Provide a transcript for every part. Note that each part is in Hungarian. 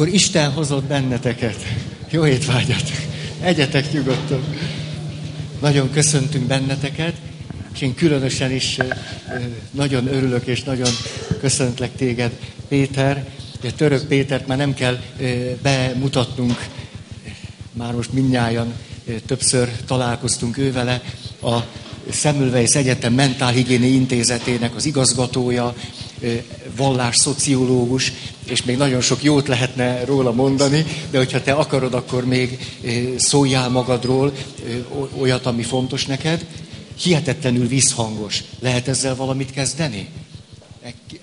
Akkor Isten hozott benneteket. Jó étvágyat! Egyetek nyugodtan! Nagyon köszöntünk benneteket, és én különösen is nagyon örülök, és nagyon köszöntlek téged, Péter. De Török Pétert már nem kell bemutatnunk, már most mindnyájan többször találkoztunk ővele, a Semmelweis Egyetem Mentálhigiéni Intézetének az igazgatója, szociológus, és még nagyon sok jót lehetne róla mondani, de hogyha te akarod, akkor még szóljál magadról olyat, ami fontos neked. Hihetetlenül visszhangos. Lehet ezzel valamit kezdeni?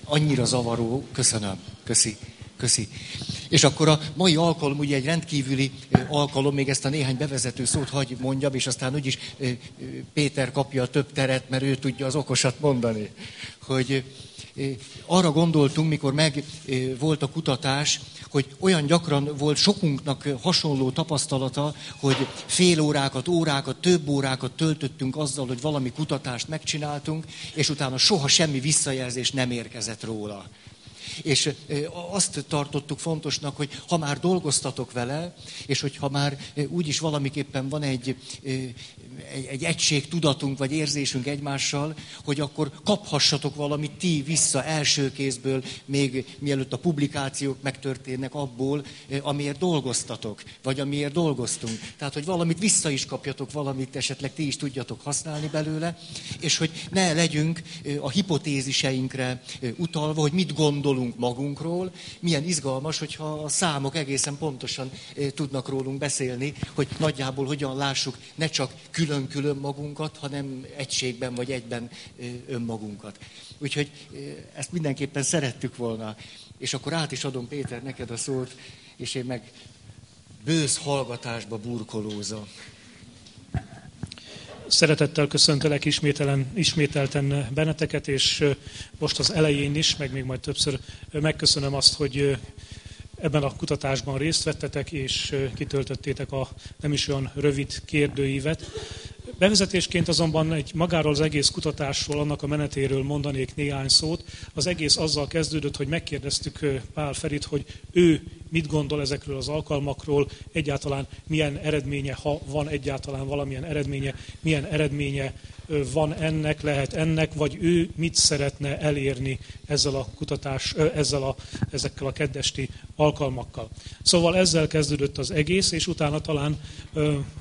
Annyira zavaró. Köszönöm. Köszi. Köszi. És akkor a mai alkalom ugye egy rendkívüli alkalom, még ezt a néhány bevezető szót hagy mondjam, és aztán úgyis Péter kapja a több teret, mert ő tudja az okosat mondani. Hogy arra gondoltunk, mikor meg volt a kutatás, hogy olyan gyakran volt sokunknak hasonló tapasztalata, hogy fél órákat, órákat, több órákat töltöttünk azzal, hogy valami kutatást megcsináltunk, és utána soha semmi visszajelzés nem érkezett róla. És azt tartottuk fontosnak, hogy ha már dolgoztatok vele, és hogyha már úgyis valamiképpen van egy, egy, egy egység tudatunk vagy érzésünk egymással, hogy akkor kaphassatok valamit ti vissza első kézből, még mielőtt a publikációk megtörténnek abból, amiért dolgoztatok, vagy amiért dolgoztunk. Tehát, hogy valamit vissza is kapjatok, valamit esetleg ti is tudjatok használni belőle, és hogy ne legyünk a hipotéziseinkre utalva, hogy mit gondolunk, gondolunk magunkról, milyen izgalmas, hogyha a számok egészen pontosan tudnak rólunk beszélni, hogy nagyjából hogyan lássuk ne csak külön-külön magunkat, hanem egységben vagy egyben önmagunkat. Úgyhogy ezt mindenképpen szerettük volna. És akkor át is adom Péter neked a szót, és én meg bősz hallgatásba burkolózom. Szeretettel köszöntelek ismételen, ismételten benneteket, és most az elején is, meg még majd többször megköszönöm azt, hogy ebben a kutatásban részt vettetek, és kitöltöttétek a nem is olyan rövid kérdőívet. Bevezetésként azonban egy magáról az egész kutatásról, annak a menetéről mondanék néhány szót. Az egész azzal kezdődött, hogy megkérdeztük Pál Ferit, hogy ő mit gondol ezekről az alkalmakról, egyáltalán milyen eredménye, ha van egyáltalán valamilyen eredménye, milyen eredménye van ennek, lehet ennek, vagy ő mit szeretne elérni ezzel a kutatás, ezzel a, ezekkel a keddesti alkalmakkal. Szóval ezzel kezdődött az egész, és utána talán,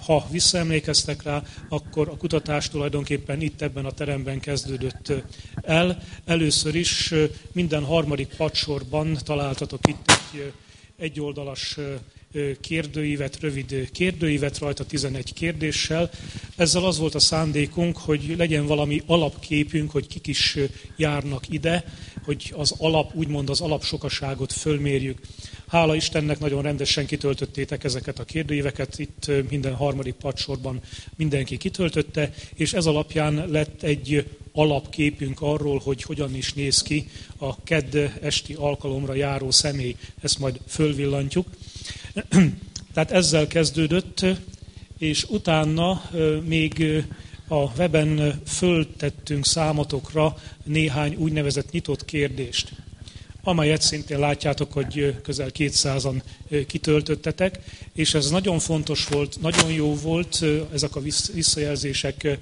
ha visszaemlékeztek rá, akkor a kutatás tulajdonképpen itt ebben a teremben kezdődött el. Először is minden harmadik padsorban találtatok itt egy egyoldalas kérdőívet, rövid kérdőívet rajta 11 kérdéssel. Ezzel az volt a szándékunk, hogy legyen valami alapképünk, hogy kik is járnak ide, hogy az alap, úgymond az alapsokaságot fölmérjük. Hála Istennek nagyon rendesen kitöltöttétek ezeket a kérdőíveket, itt minden harmadik padsorban mindenki kitöltötte, és ez alapján lett egy alapképünk arról, hogy hogyan is néz ki a kedd esti alkalomra járó személy. Ezt majd fölvillantjuk. Tehát ezzel kezdődött, és utána még a weben föltettünk számotokra néhány úgynevezett nyitott kérdést, amelyet szintén látjátok, hogy közel 200-an kitöltöttetek, és ez nagyon fontos volt, nagyon jó volt, ezek a visszajelzések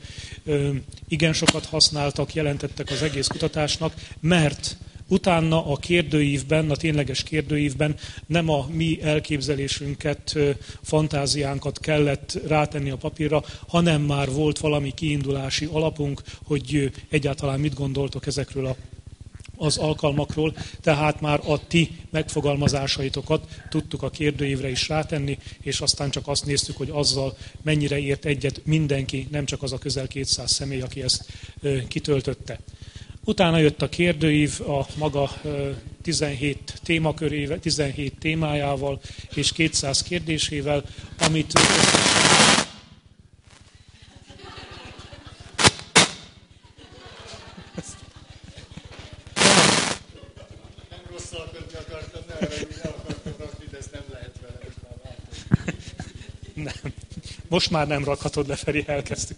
igen sokat használtak, jelentettek az egész kutatásnak, mert Utána a kérdőívben, a tényleges kérdőívben nem a mi elképzelésünket, fantáziánkat kellett rátenni a papírra, hanem már volt valami kiindulási alapunk, hogy egyáltalán mit gondoltok ezekről a az alkalmakról, tehát már a ti megfogalmazásaitokat tudtuk a kérdőívre is rátenni, és aztán csak azt néztük, hogy azzal mennyire ért egyet mindenki, nem csak az a közel 200 személy, aki ezt kitöltötte. Utána jött a kérdőív a maga 17 témakörével, 17 témájával és 200 kérdésével, amit nem Most már nem rakhatod le, Feri, elkezdtük.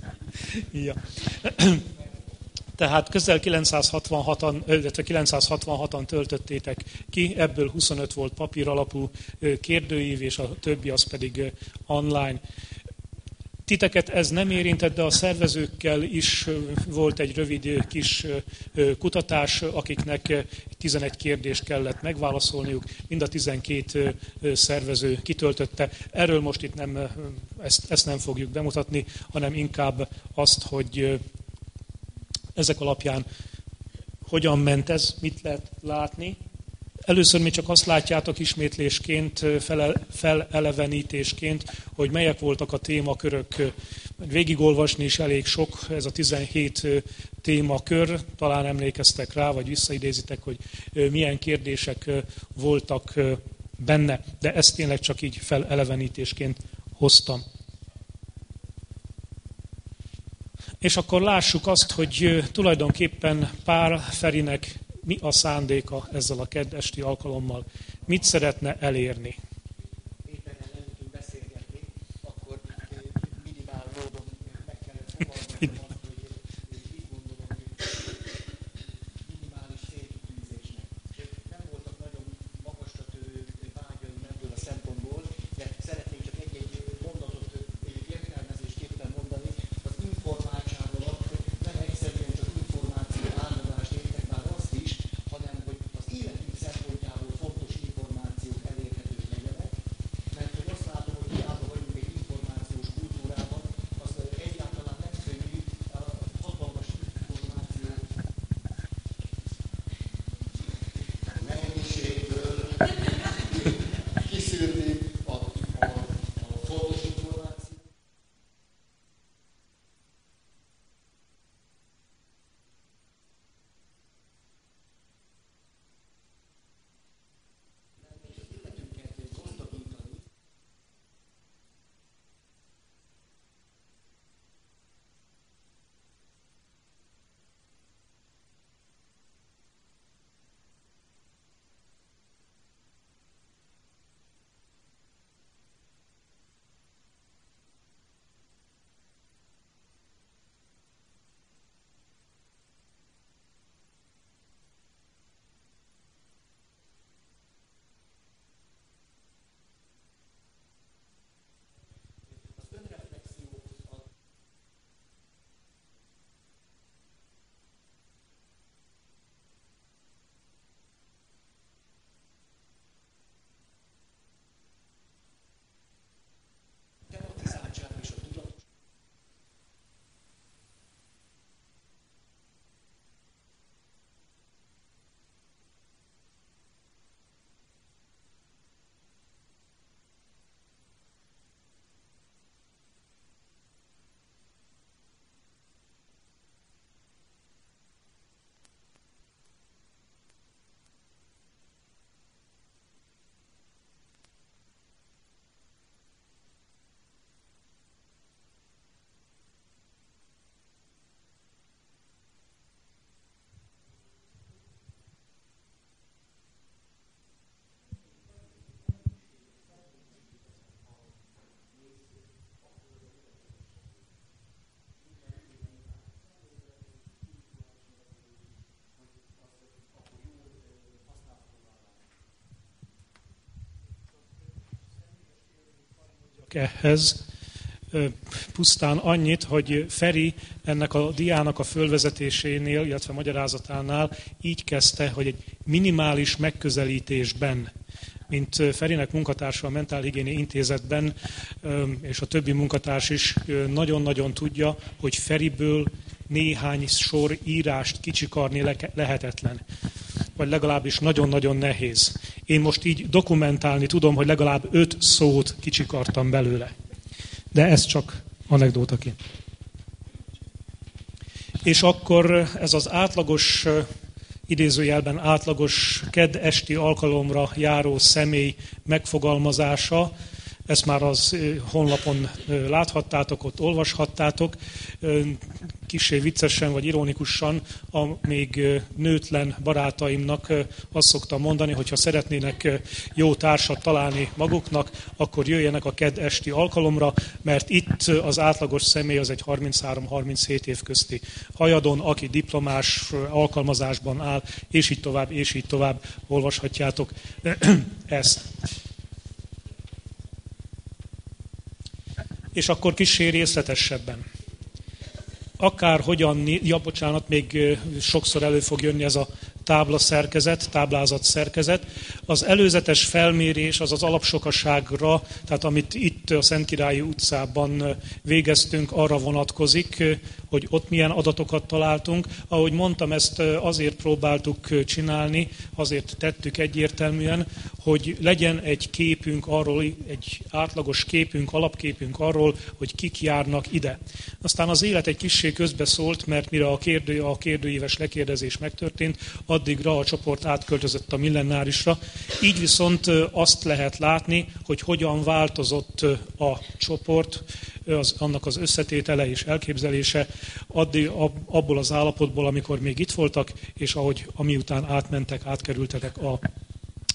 Ja. Tehát közel 966-an, illetve 966-an töltöttétek ki, ebből 25 volt papír alapú kérdőív, és a többi az pedig online. Titeket ez nem érintett, de a szervezőkkel is volt egy rövid kis kutatás, akiknek 11 kérdést kellett megválaszolniuk, mind a 12 szervező kitöltötte. Erről most itt nem, ezt, ezt nem fogjuk bemutatni, hanem inkább azt, hogy ezek alapján hogyan ment ez, mit lehet látni. Először mi csak azt látjátok ismétlésként, felelevenítésként, hogy melyek voltak a témakörök. Végigolvasni is elég sok, ez a 17 témakör, talán emlékeztek rá, vagy visszaidézitek, hogy milyen kérdések voltak benne, de ezt tényleg csak így felelevenítésként hoztam. És akkor lássuk azt, hogy tulajdonképpen Pál Ferinek mi a szándéka ezzel a kedvesti alkalommal, mit szeretne elérni. Ehhez pusztán annyit, hogy Feri ennek a diának a fölvezetésénél, illetve magyarázatánál így kezdte, hogy egy minimális megközelítésben, mint Ferinek munkatársa a Mentálhigiéni Intézetben, és a többi munkatárs is nagyon-nagyon tudja, hogy Feriből néhány sor írást kicsikarni lehetetlen. Vagy legalábbis nagyon-nagyon nehéz. Én most így dokumentálni tudom, hogy legalább öt szót kicsikartam belőle. De ez csak anekdótaként. És akkor ez az átlagos, idézőjelben átlagos ked esti alkalomra járó személy megfogalmazása, ezt már az honlapon láthattátok, ott olvashattátok. Kisé viccesen vagy ironikusan a még nőtlen barátaimnak azt szoktam mondani, hogy ha szeretnének jó társat találni maguknak, akkor jöjjenek a ked esti alkalomra, mert itt az átlagos személy az egy 33-37 év közti hajadon, aki diplomás alkalmazásban áll, és így tovább, és így tovább olvashatjátok ezt. És akkor kicsi részletesebben akár hogyan, ja bocsánat, még sokszor elő fog jönni ez a tábla szerkezet, táblázat szerkezet. Az előzetes felmérés az az alapsokaságra, tehát amit itt a Szentkirályi utcában végeztünk, arra vonatkozik, hogy ott milyen adatokat találtunk. Ahogy mondtam, ezt azért próbáltuk csinálni, azért tettük egyértelműen, hogy legyen egy képünk arról, egy átlagos képünk, alapképünk arról, hogy kik járnak ide. Aztán az élet egy kissé közbeszólt, mert mire a, kérdő, a kérdőíves lekérdezés megtörtént, addigra a csoport átköltözött a millenárisra. Így viszont azt lehet látni, hogy hogyan változott a csoport, az, annak az összetétele és elképzelése addig, abból az állapotból, amikor még itt voltak, és ahogy amiután átmentek, átkerültetek a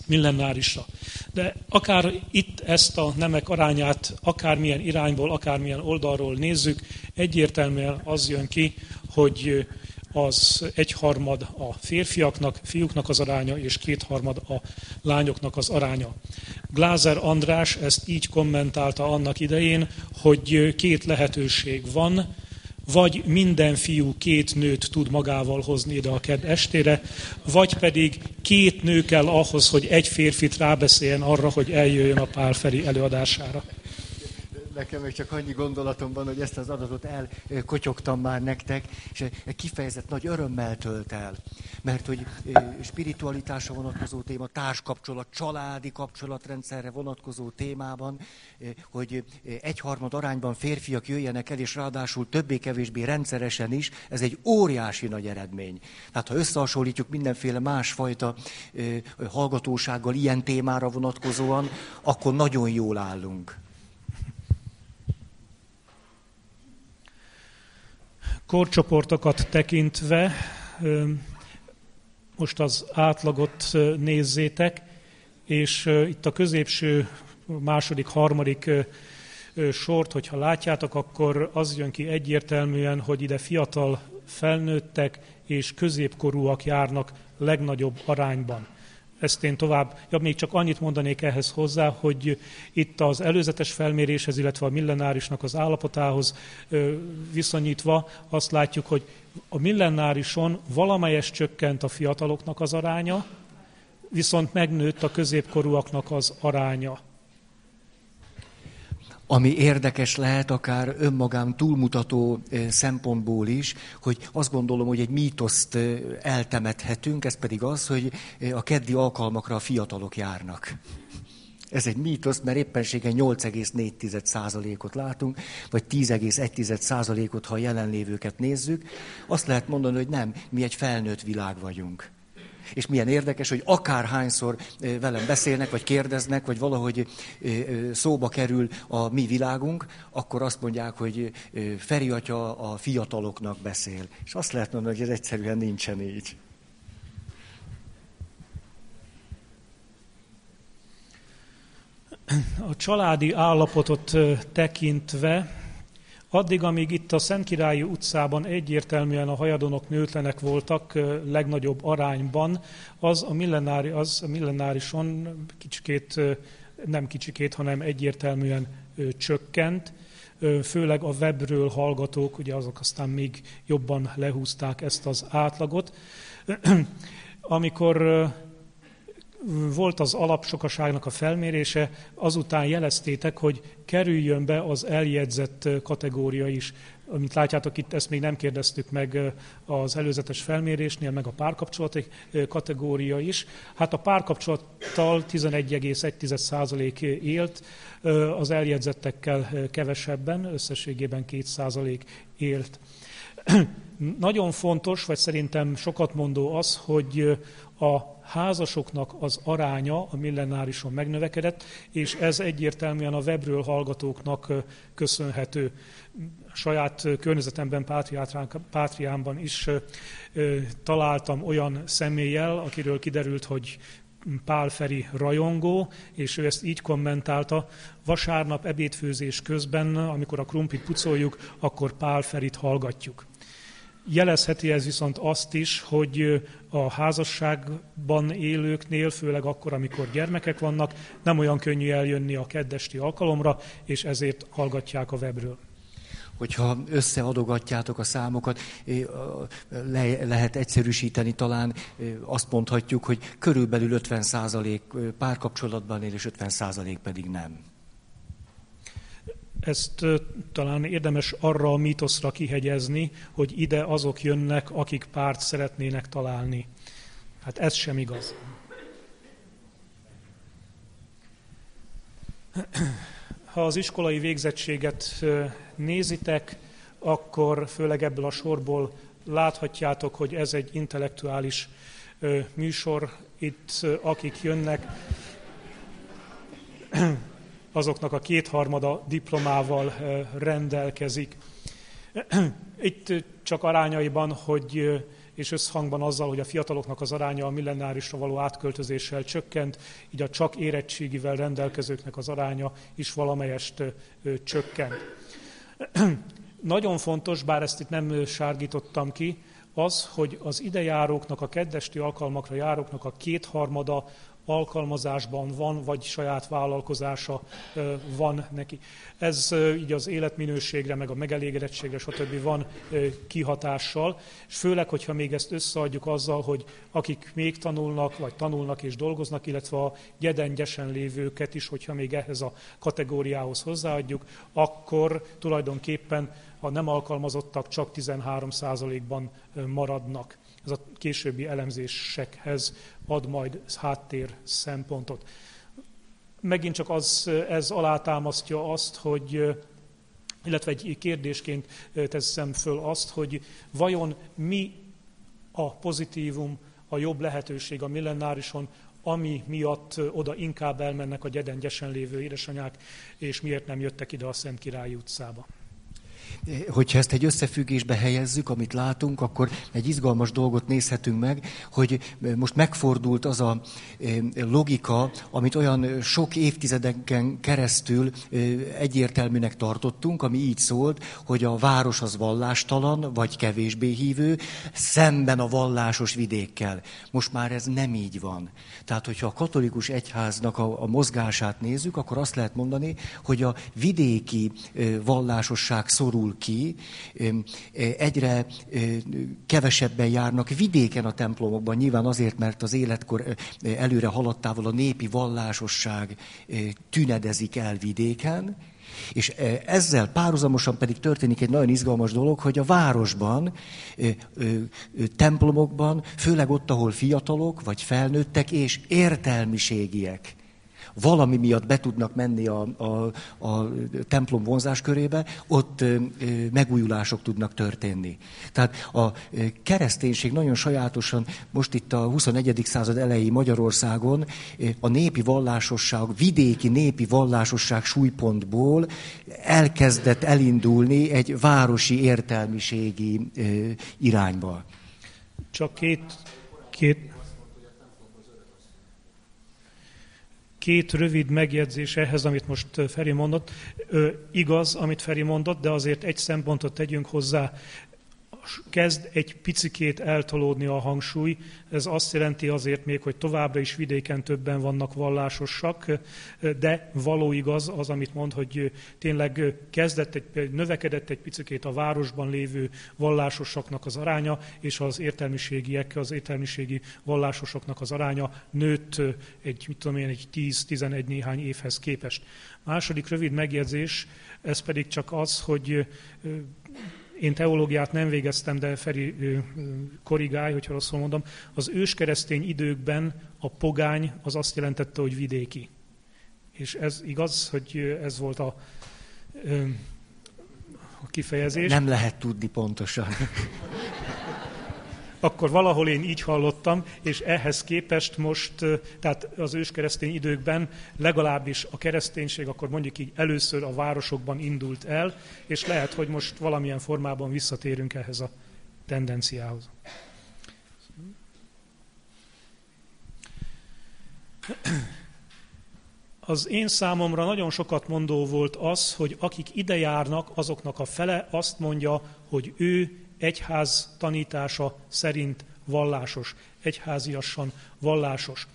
millenárisra. De akár itt ezt a nemek arányát, akármilyen irányból, akármilyen oldalról nézzük, egyértelműen az jön ki, hogy az egyharmad a férfiaknak, fiúknak az aránya, és kétharmad a lányoknak az aránya. Glázer András ezt így kommentálta annak idején, hogy két lehetőség van, vagy minden fiú két nőt tud magával hozni ide a ked estére, vagy pedig két nő kell ahhoz, hogy egy férfit rábeszéljen arra, hogy eljöjjön a Pál Feri előadására nekem még csak annyi gondolatom van, hogy ezt az adatot elkotyogtam már nektek, és kifejezett nagy örömmel tölt el. Mert hogy spiritualitásra vonatkozó téma, társkapcsolat, családi kapcsolatrendszerre vonatkozó témában, hogy egyharmad arányban férfiak jöjjenek el, és ráadásul többé-kevésbé rendszeresen is, ez egy óriási nagy eredmény. Tehát ha összehasonlítjuk mindenféle másfajta hallgatósággal ilyen témára vonatkozóan, akkor nagyon jól állunk. Korcsoportokat tekintve, most az átlagot nézzétek, és itt a középső második, harmadik sort, hogyha látjátok, akkor az jön ki egyértelműen, hogy ide fiatal felnőttek és középkorúak járnak legnagyobb arányban ezt én tovább, ja, még csak annyit mondanék ehhez hozzá, hogy itt az előzetes felméréshez, illetve a millenárisnak az állapotához viszonyítva azt látjuk, hogy a millenárison valamelyes csökkent a fiataloknak az aránya, viszont megnőtt a középkorúaknak az aránya ami érdekes lehet akár önmagám túlmutató szempontból is, hogy azt gondolom, hogy egy mítoszt eltemethetünk, ez pedig az, hogy a keddi alkalmakra a fiatalok járnak. Ez egy mítosz, mert éppenségen 8,4%-ot látunk, vagy 10,1%-ot, ha a jelenlévőket nézzük. Azt lehet mondani, hogy nem, mi egy felnőtt világ vagyunk. És milyen érdekes, hogy akárhányszor velem beszélnek, vagy kérdeznek, vagy valahogy szóba kerül a mi világunk, akkor azt mondják, hogy Feri atya a fiataloknak beszél. És azt lehet mondani, hogy ez egyszerűen nincsen így. A családi állapotot tekintve Addig, amíg itt a Szentkirályi utcában egyértelműen a hajadonok nőtlenek voltak legnagyobb arányban, az a, millenári, az a millenárison kicsikét, nem kicsikét, hanem egyértelműen csökkent. Főleg a webről hallgatók, ugye azok aztán még jobban lehúzták ezt az átlagot. Amikor volt az alapsokaságnak a felmérése, azután jeleztétek, hogy kerüljön be az eljegyzett kategória is. Amit látjátok itt, ezt még nem kérdeztük meg az előzetes felmérésnél, meg a párkapcsolati kategória is. Hát a párkapcsolattal 11,1% élt, az eljegyzettekkel kevesebben, összességében 2% élt. Nagyon fontos, vagy szerintem sokat mondó az, hogy a házasoknak az aránya a millenárison megnövekedett, és ez egyértelműen a webről hallgatóknak köszönhető. Saját környezetemben, Pátriánban is találtam olyan személlyel, akiről kiderült, hogy Pál Feri rajongó, és ő ezt így kommentálta, vasárnap ebédfőzés közben, amikor a krumplit pucoljuk, akkor Pál Ferit hallgatjuk. Jelezheti ez viszont azt is, hogy a házasságban élőknél, főleg akkor, amikor gyermekek vannak, nem olyan könnyű eljönni a keddesti alkalomra, és ezért hallgatják a webről hogyha összeadogatjátok a számokat, le, lehet egyszerűsíteni talán, azt mondhatjuk, hogy körülbelül 50% párkapcsolatban él, és 50% pedig nem. Ezt talán érdemes arra a mítoszra kihegyezni, hogy ide azok jönnek, akik párt szeretnének találni. Hát ez sem igaz. Ha az iskolai végzettséget nézitek, akkor főleg ebből a sorból láthatjátok, hogy ez egy intellektuális műsor. Itt akik jönnek, azoknak a kétharmada diplomával rendelkezik. Itt csak arányaiban, hogy és összhangban azzal, hogy a fiataloknak az aránya a millenárisra való átköltözéssel csökkent, így a csak érettségivel rendelkezőknek az aránya is valamelyest csökkent. Nagyon fontos, bár ezt itt nem sárgítottam ki, az, hogy az idejáróknak, a keddesti alkalmakra járóknak a kétharmada alkalmazásban van, vagy saját vállalkozása van neki. Ez így az életminőségre, meg a megelégedettségre, stb. van kihatással, és főleg, hogyha még ezt összeadjuk azzal, hogy akik még tanulnak, vagy tanulnak és dolgoznak, illetve a gyedengyesen lévőket is, hogyha még ehhez a kategóriához hozzáadjuk, akkor tulajdonképpen a nem alkalmazottak csak 13%-ban maradnak. Ez a későbbi elemzésekhez ad majd háttér szempontot. Megint csak az, ez alátámasztja azt, hogy illetve egy kérdésként teszem föl azt, hogy vajon mi a pozitívum, a jobb lehetőség a millenárison, ami miatt oda inkább elmennek a gyedengyesen lévő édesanyák, és miért nem jöttek ide a Szent Király utcába hogyha ezt egy összefüggésbe helyezzük, amit látunk, akkor egy izgalmas dolgot nézhetünk meg, hogy most megfordult az a logika, amit olyan sok évtizedeken keresztül egyértelműnek tartottunk, ami így szólt, hogy a város az vallástalan, vagy kevésbé hívő, szemben a vallásos vidékkel. Most már ez nem így van. Tehát, hogyha a katolikus egyháznak a, a mozgását nézzük, akkor azt lehet mondani, hogy a vidéki vallásosság szorul ki, egyre kevesebben járnak vidéken a templomokban, nyilván azért, mert az életkor előre haladtával a népi vallásosság tünedezik el vidéken, és ezzel párhuzamosan pedig történik egy nagyon izgalmas dolog, hogy a városban, templomokban, főleg ott, ahol fiatalok, vagy felnőttek és értelmiségiek valami miatt be tudnak menni a, a, a templom vonzás körébe, ott megújulások tudnak történni. Tehát a kereszténység nagyon sajátosan, most itt a 21. század elejé Magyarországon a népi vallásosság, vidéki népi vallásosság súlypontból elkezdett elindulni egy városi értelmiségi irányba. Csak két, két, Két rövid megjegyzés ehhez, amit most Feri mondott. Igaz, amit Feri mondott, de azért egy szempontot tegyünk hozzá kezd egy picikét eltolódni a hangsúly. Ez azt jelenti azért még, hogy továbbra is vidéken többen vannak vallásosak, de való igaz az, amit mond, hogy tényleg kezdett egy, növekedett egy picikét a városban lévő vallásosaknak az aránya, és az értelmiségiek, az értelmiségi vallásosoknak az aránya nőtt egy, mit tudom én, egy 10-11 néhány évhez képest. Második rövid megjegyzés, ez pedig csak az, hogy én teológiát nem végeztem, de Feri korrigálj, hogyha rosszul mondom. Az őskeresztény időkben a pogány az azt jelentette, hogy vidéki. És ez igaz, hogy ez volt a a kifejezés. Nem lehet tudni pontosan. Akkor valahol én így hallottam, és ehhez képest most, tehát az őskeresztény időkben legalábbis a kereszténység akkor mondjuk így először a városokban indult el, és lehet, hogy most valamilyen formában visszatérünk ehhez a tendenciához. Az én számomra nagyon sokat mondó volt az, hogy akik ide járnak, azoknak a fele azt mondja, hogy ő egyház tanítása szerint vallásos, egyháziassan vallásos.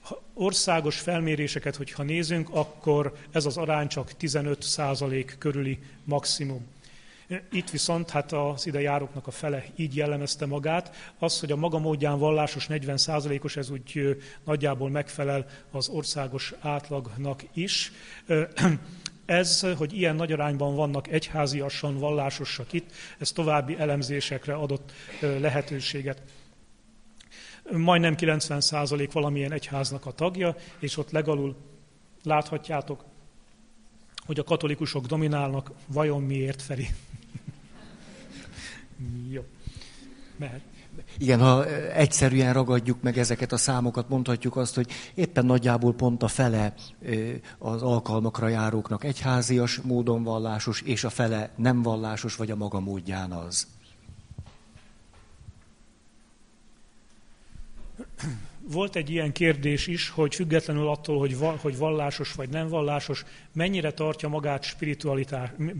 Ha országos felméréseket, hogyha nézünk, akkor ez az arány csak 15 százalék körüli maximum. Itt viszont hát az ide járóknak a fele így jellemezte magát. Az, hogy a maga módján vallásos 40%-os, ez úgy nagyjából megfelel az országos átlagnak is. Ez, hogy ilyen nagy arányban vannak egyháziasan vallásosak itt, ez további elemzésekre adott lehetőséget. Majdnem 90% valamilyen egyháznak a tagja, és ott legalul láthatjátok, hogy a katolikusok dominálnak, vajon miért, Feri? Jó, mehet. Igen, ha egyszerűen ragadjuk meg ezeket a számokat, mondhatjuk azt, hogy éppen nagyjából pont a fele az alkalmakra járóknak egyházias módon vallásos, és a fele nem vallásos, vagy a maga módján az. Volt egy ilyen kérdés is, hogy függetlenül attól, hogy, hogy vallásos vagy nem vallásos, mennyire tartja magát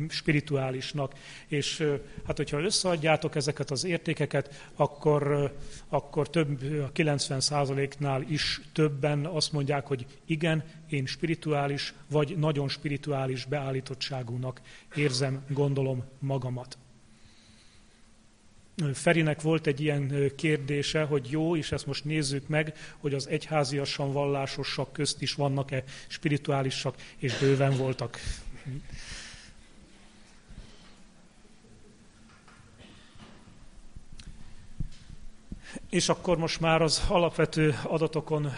spirituálisnak. És hát, hogyha összeadjátok ezeket az értékeket, akkor, akkor több, a 90%-nál is többen azt mondják, hogy igen, én spirituális vagy nagyon spirituális beállítottságúnak érzem, gondolom magamat. Ferinek volt egy ilyen kérdése, hogy jó, és ezt most nézzük meg, hogy az egyháziasan vallásosak közt is vannak-e spirituálisak, és bőven voltak. És akkor most már az alapvető adatokon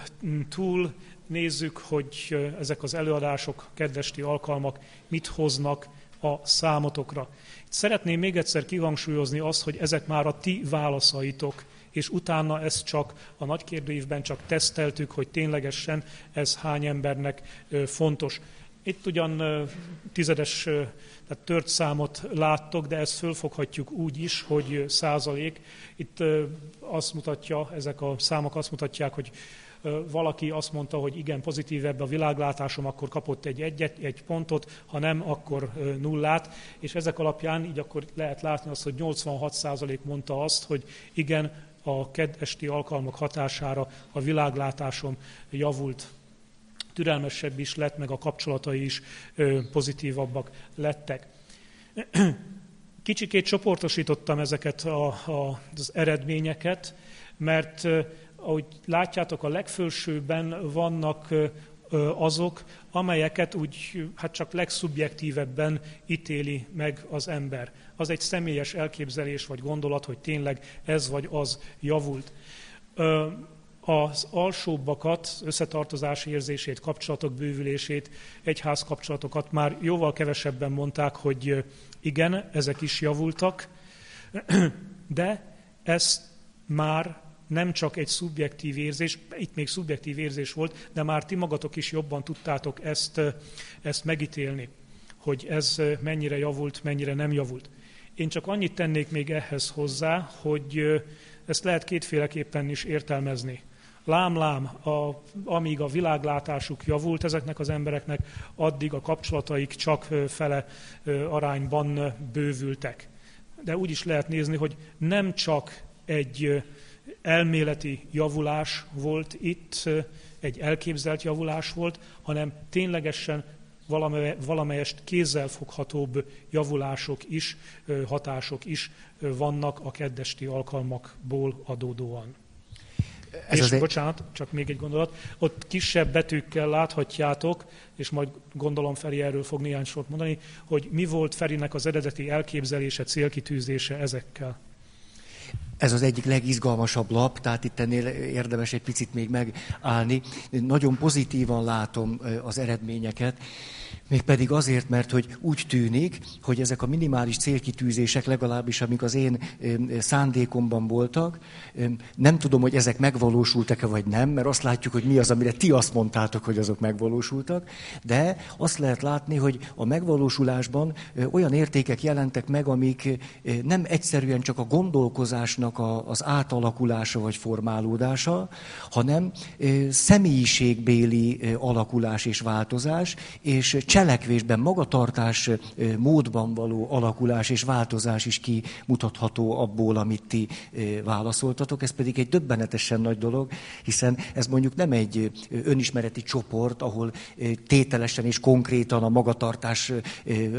túl nézzük, hogy ezek az előadások, kedvesti alkalmak mit hoznak a számotokra. Szeretném még egyszer kihangsúlyozni azt, hogy ezek már a ti válaszaitok, és utána ezt csak a nagy kérdőívben csak teszteltük, hogy ténylegesen ez hány embernek fontos. Itt ugyan tizedes, tehát tört számot láttok, de ezt fölfoghatjuk úgy is, hogy százalék. Itt azt mutatja, ezek a számok azt mutatják, hogy valaki azt mondta, hogy igen, ebbe a világlátásom, akkor kapott egy egyet, egy pontot, ha nem, akkor nullát, és ezek alapján így akkor lehet látni azt, hogy 86% mondta azt, hogy igen, a kedesti alkalmak hatására a világlátásom javult, türelmesebb is lett, meg a kapcsolatai is pozitívabbak lettek. Kicsikét csoportosítottam ezeket a, a, az eredményeket, mert ahogy látjátok, a legfősőben vannak azok, amelyeket úgy hát csak legszubjektívebben ítéli meg az ember. Az egy személyes elképzelés vagy gondolat, hogy tényleg ez vagy az javult. Az alsóbbakat, összetartozási érzését, kapcsolatok bővülését, egyház kapcsolatokat már jóval kevesebben mondták, hogy igen, ezek is javultak, de ezt már nem csak egy szubjektív érzés, itt még szubjektív érzés volt, de már ti magatok is jobban tudtátok ezt, ezt megítélni, hogy ez mennyire javult, mennyire nem javult. Én csak annyit tennék még ehhez hozzá, hogy ezt lehet kétféleképpen is értelmezni. Lám-lám, a, amíg a világlátásuk javult ezeknek az embereknek, addig a kapcsolataik csak fele arányban bővültek. De úgy is lehet nézni, hogy nem csak egy elméleti javulás volt itt, egy elképzelt javulás volt, hanem ténylegesen valamelyest kézzelfoghatóbb javulások is, hatások is vannak a keddesti alkalmakból adódóan. Ez és az bocsánat, csak még egy gondolat, ott kisebb betűkkel láthatjátok, és majd gondolom Feri erről fog néhány sort mondani, hogy mi volt Ferinek az eredeti elképzelése, célkitűzése ezekkel. Ez az egyik legizgalmasabb lap, tehát itt ennél érdemes egy picit még megállni. Nagyon pozitívan látom az eredményeket. Mégpedig azért, mert hogy úgy tűnik, hogy ezek a minimális célkitűzések, legalábbis amik az én szándékomban voltak, nem tudom, hogy ezek megvalósultak-e vagy nem, mert azt látjuk, hogy mi az, amire ti azt mondtátok, hogy azok megvalósultak, de azt lehet látni, hogy a megvalósulásban olyan értékek jelentek meg, amik nem egyszerűen csak a gondolkozásnak az átalakulása vagy formálódása, hanem személyiségbéli alakulás és változás, és cselekvésben, magatartás módban való alakulás és változás is kimutatható abból, amit ti válaszoltatok. Ez pedig egy döbbenetesen nagy dolog, hiszen ez mondjuk nem egy önismereti csoport, ahol tételesen és konkrétan a magatartás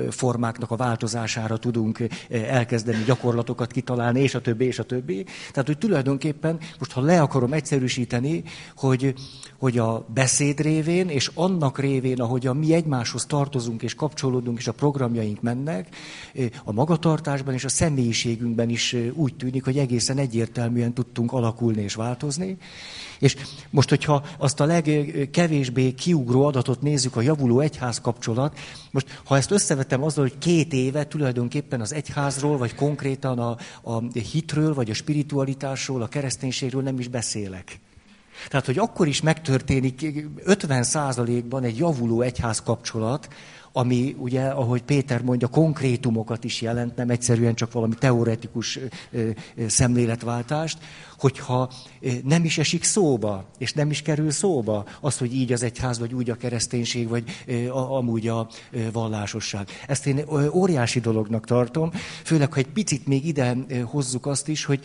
formáknak a változására tudunk elkezdeni gyakorlatokat kitalálni, és a többi, és a többi. Tehát, hogy tulajdonképpen, most ha le akarom egyszerűsíteni, hogy, hogy a beszéd révén, és annak révén, ahogy a mi egymáshoz tartozunk és kapcsolódunk, és a programjaink mennek, a magatartásban és a személyiségünkben is úgy tűnik, hogy egészen egyértelműen tudtunk alakulni és változni. És most, hogyha azt a legkevésbé kiugró adatot nézzük, a javuló egyház kapcsolat, most ha ezt összevetem azzal, hogy két éve tulajdonképpen az egyházról, vagy konkrétan a, a hitről, vagy a spiritualitásról, a kereszténységről nem is beszélek. Tehát, hogy akkor is megtörténik 50%-ban egy javuló egyház kapcsolat, ami ugye, ahogy Péter mondja, konkrétumokat is jelent, nem egyszerűen csak valami teoretikus szemléletváltást, hogyha nem is esik szóba, és nem is kerül szóba az, hogy így az egyház, vagy úgy a kereszténység, vagy amúgy a vallásosság. Ezt én óriási dolognak tartom, főleg, ha egy picit még ide hozzuk azt is, hogy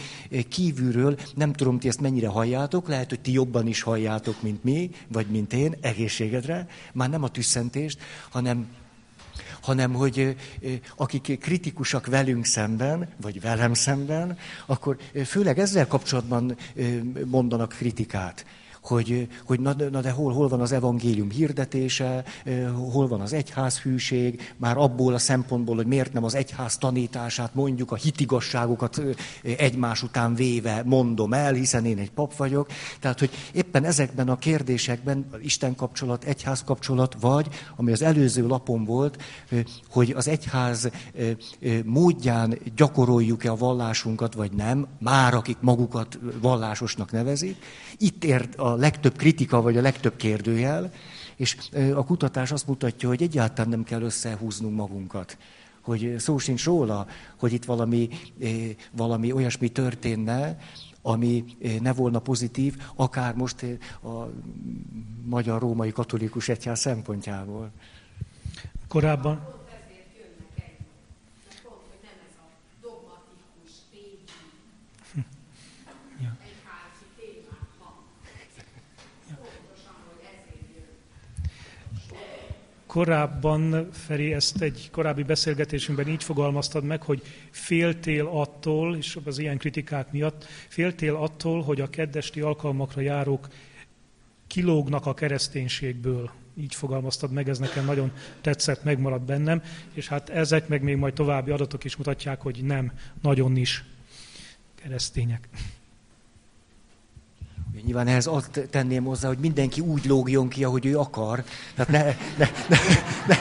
kívülről, nem tudom, ti ezt mennyire halljátok, lehet, hogy ti jobban is halljátok, mint mi, vagy mint én, egészségedre, már nem a tüsszentést, hanem hanem hogy akik kritikusak velünk szemben, vagy velem szemben, akkor főleg ezzel kapcsolatban mondanak kritikát hogy, hogy na, na de hol, hol van az evangélium hirdetése, hol van az egyház hűség, már abból a szempontból, hogy miért nem az egyház tanítását, mondjuk a hitigasságokat egymás után véve mondom el, hiszen én egy pap vagyok. Tehát, hogy éppen ezekben a kérdésekben Isten kapcsolat, egyház kapcsolat, vagy, ami az előző lapon volt, hogy az egyház módján gyakoroljuk-e a vallásunkat, vagy nem, már akik magukat vallásosnak nevezik, itt ért a legtöbb kritika, vagy a legtöbb kérdőjel, és a kutatás azt mutatja, hogy egyáltalán nem kell összehúznunk magunkat. Hogy szó sincs róla, hogy itt valami, valami olyasmi történne, ami ne volna pozitív, akár most a magyar római katolikus egyház szempontjából. Korábban, Korábban, Feri, ezt egy korábbi beszélgetésünkben így fogalmaztad meg, hogy féltél attól, és az ilyen kritikák miatt, féltél attól, hogy a keddesti alkalmakra járók kilógnak a kereszténységből. Így fogalmaztad meg, ez nekem nagyon tetszett, megmaradt bennem, és hát ezek meg még majd további adatok is mutatják, hogy nem, nagyon is keresztények. Nyilván ehhez azt tenném hozzá, hogy mindenki úgy lógjon ki, ahogy ő akar. Tehát ne, ne, ne, ne,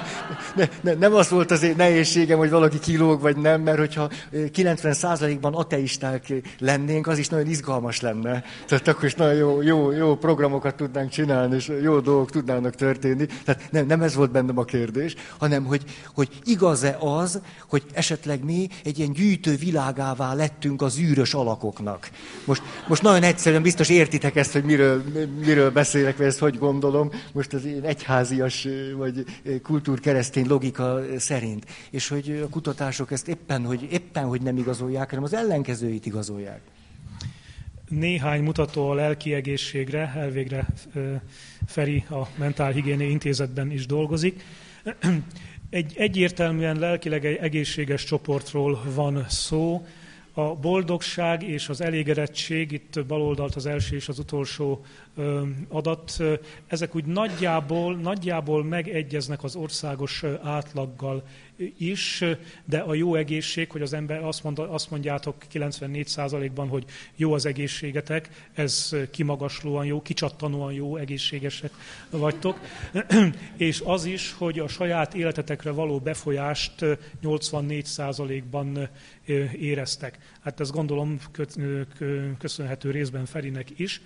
ne, ne, nem az volt az én nehézségem, hogy valaki kilóg vagy nem, mert hogyha 90%-ban ateisták lennénk, az is nagyon izgalmas lenne. Tehát akkor is nagyon jó, jó, jó programokat tudnánk csinálni, és jó dolgok tudnának történni. Tehát nem, nem ez volt bennem a kérdés, hanem hogy, hogy igaz-e az, hogy esetleg mi egy ilyen gyűjtő világává lettünk az űrös alakoknak. Most, most nagyon egyszerűen biztos értitek értitek ezt, hogy miről, miről beszélek, vagy ezt hogy gondolom, most az én egyházias vagy kultúrkeresztény logika szerint. És hogy a kutatások ezt éppen, hogy, éppen, hogy nem igazolják, hanem az ellenkezőit igazolják. Néhány mutató a lelki egészségre, elvégre Feri a Mentálhigiéni Intézetben is dolgozik. Egy egyértelműen lelkileg egészséges csoportról van szó, a boldogság és az elégedettség, itt baloldalt az első és az utolsó adat, ezek úgy nagyjából, nagyjából megegyeznek az országos átlaggal is, de a jó egészség, hogy az ember azt, mond, azt mondjátok 94%-ban, hogy jó az egészségetek, ez kimagaslóan jó, kicsattanóan jó, egészségesek vagytok, és az is, hogy a saját életetekre való befolyást 84%-ban éreztek. Hát ezt gondolom köszönhető részben Ferinek is.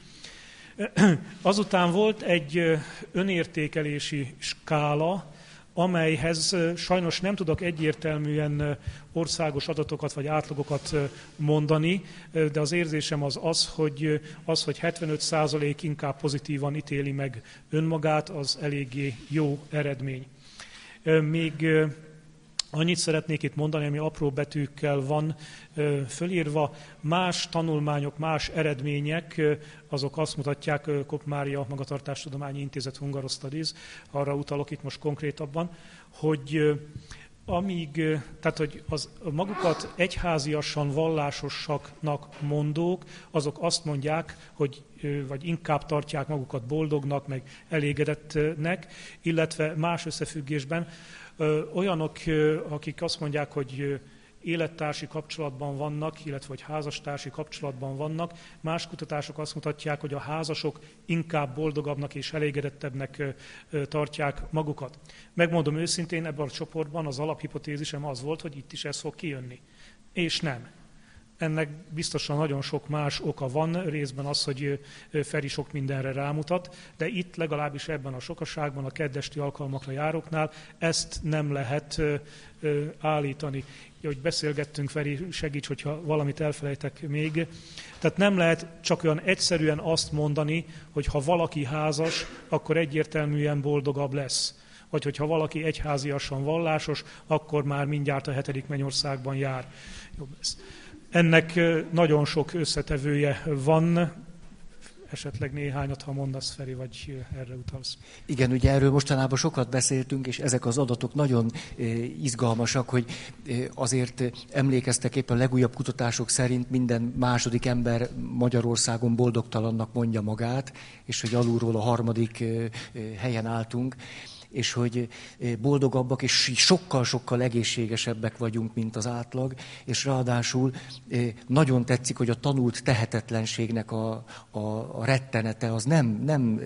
Azután volt egy önértékelési skála, amelyhez sajnos nem tudok egyértelműen országos adatokat vagy átlagokat mondani, de az érzésem az az, hogy, az, hogy 75% inkább pozitívan ítéli meg önmagát, az eléggé jó eredmény. Még Annyit szeretnék itt mondani, ami apró betűkkel van fölírva. Más tanulmányok, más eredmények, azok azt mutatják, Kopmária Magatartástudományi Intézet Hungaros Studies, arra utalok itt most konkrétabban, hogy amíg, tehát hogy az magukat egyháziasan vallásosaknak mondók, azok azt mondják, hogy vagy inkább tartják magukat boldognak, meg elégedettnek, illetve más összefüggésben olyanok, akik azt mondják, hogy élettársi kapcsolatban vannak, illetve hogy házastársi kapcsolatban vannak. Más kutatások azt mutatják, hogy a házasok inkább boldogabbnak és elégedettebbnek tartják magukat. Megmondom őszintén, ebben a csoportban az alaphipotézisem az volt, hogy itt is ez fog kijönni. És nem. Ennek biztosan nagyon sok más oka van, részben az, hogy Feri sok mindenre rámutat, de itt legalábbis ebben a sokaságban, a keddesti alkalmakra járóknál ezt nem lehet állítani. Hogy beszélgettünk, Feri, segíts, hogyha valamit elfelejtek még. Tehát nem lehet csak olyan egyszerűen azt mondani, hogy ha valaki házas, akkor egyértelműen boldogabb lesz vagy hogyha valaki egyháziasan vallásos, akkor már mindjárt a hetedik mennyországban jár. Jobb lesz. Ennek nagyon sok összetevője van, esetleg néhányat, ha mondasz, Feri, vagy erre utalsz. Igen, ugye erről mostanában sokat beszéltünk, és ezek az adatok nagyon izgalmasak, hogy azért emlékeztek éppen a legújabb kutatások szerint minden második ember Magyarországon boldogtalannak mondja magát, és hogy alulról a harmadik helyen álltunk és hogy boldogabbak, és sokkal-sokkal egészségesebbek vagyunk, mint az átlag, és ráadásul nagyon tetszik, hogy a tanult tehetetlenségnek a, a, a rettenete az nem, nem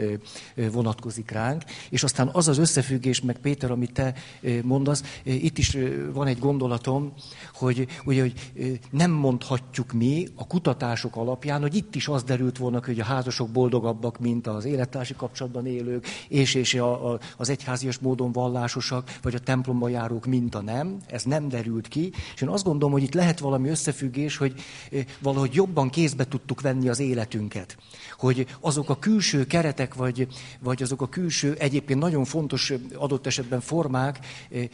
vonatkozik ránk, és aztán az az összefüggés, meg Péter, amit te mondasz, itt is van egy gondolatom, hogy, ugye, hogy nem mondhatjuk mi a kutatások alapján, hogy itt is az derült volna, hogy a házasok boldogabbak, mint az élettársi kapcsolatban élők, és, és a, a, az egyház egyházias módon vallásosak, vagy a templomba járók minta nem, ez nem derült ki, és én azt gondolom, hogy itt lehet valami összefüggés, hogy eh, valahogy jobban kézbe tudtuk venni az életünket. Hogy azok a külső keretek, vagy, vagy azok a külső egyébként nagyon fontos adott esetben formák,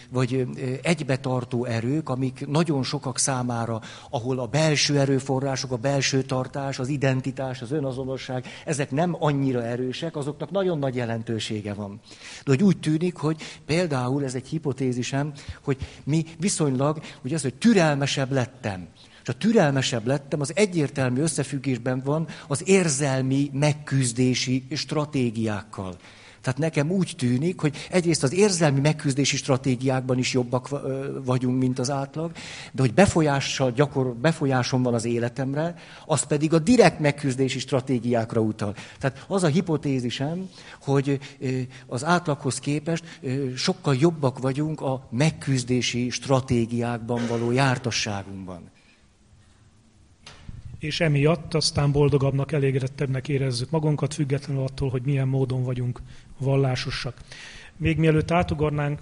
vagy egybetartó erők, amik nagyon sokak számára, ahol a belső erőforrások, a belső tartás, az identitás, az önazonosság, ezek nem annyira erősek, azoknak nagyon nagy jelentősége van. De hogy úgy tűnik, hogy például, ez egy hipotézisem, hogy mi viszonylag, hogy az, hogy türelmesebb lettem. És a türelmesebb lettem, az egyértelmű összefüggésben van az érzelmi megküzdési stratégiákkal. Tehát nekem úgy tűnik, hogy egyrészt az érzelmi megküzdési stratégiákban is jobbak vagyunk, mint az átlag, de hogy befolyással, gyakor, befolyásom van az életemre, az pedig a direkt megküzdési stratégiákra utal. Tehát az a hipotézisem, hogy az átlaghoz képest sokkal jobbak vagyunk a megküzdési stratégiákban való jártasságunkban és emiatt aztán boldogabbnak, elégedettebbnek érezzük magunkat, függetlenül attól, hogy milyen módon vagyunk vallásosak. Még mielőtt átugornánk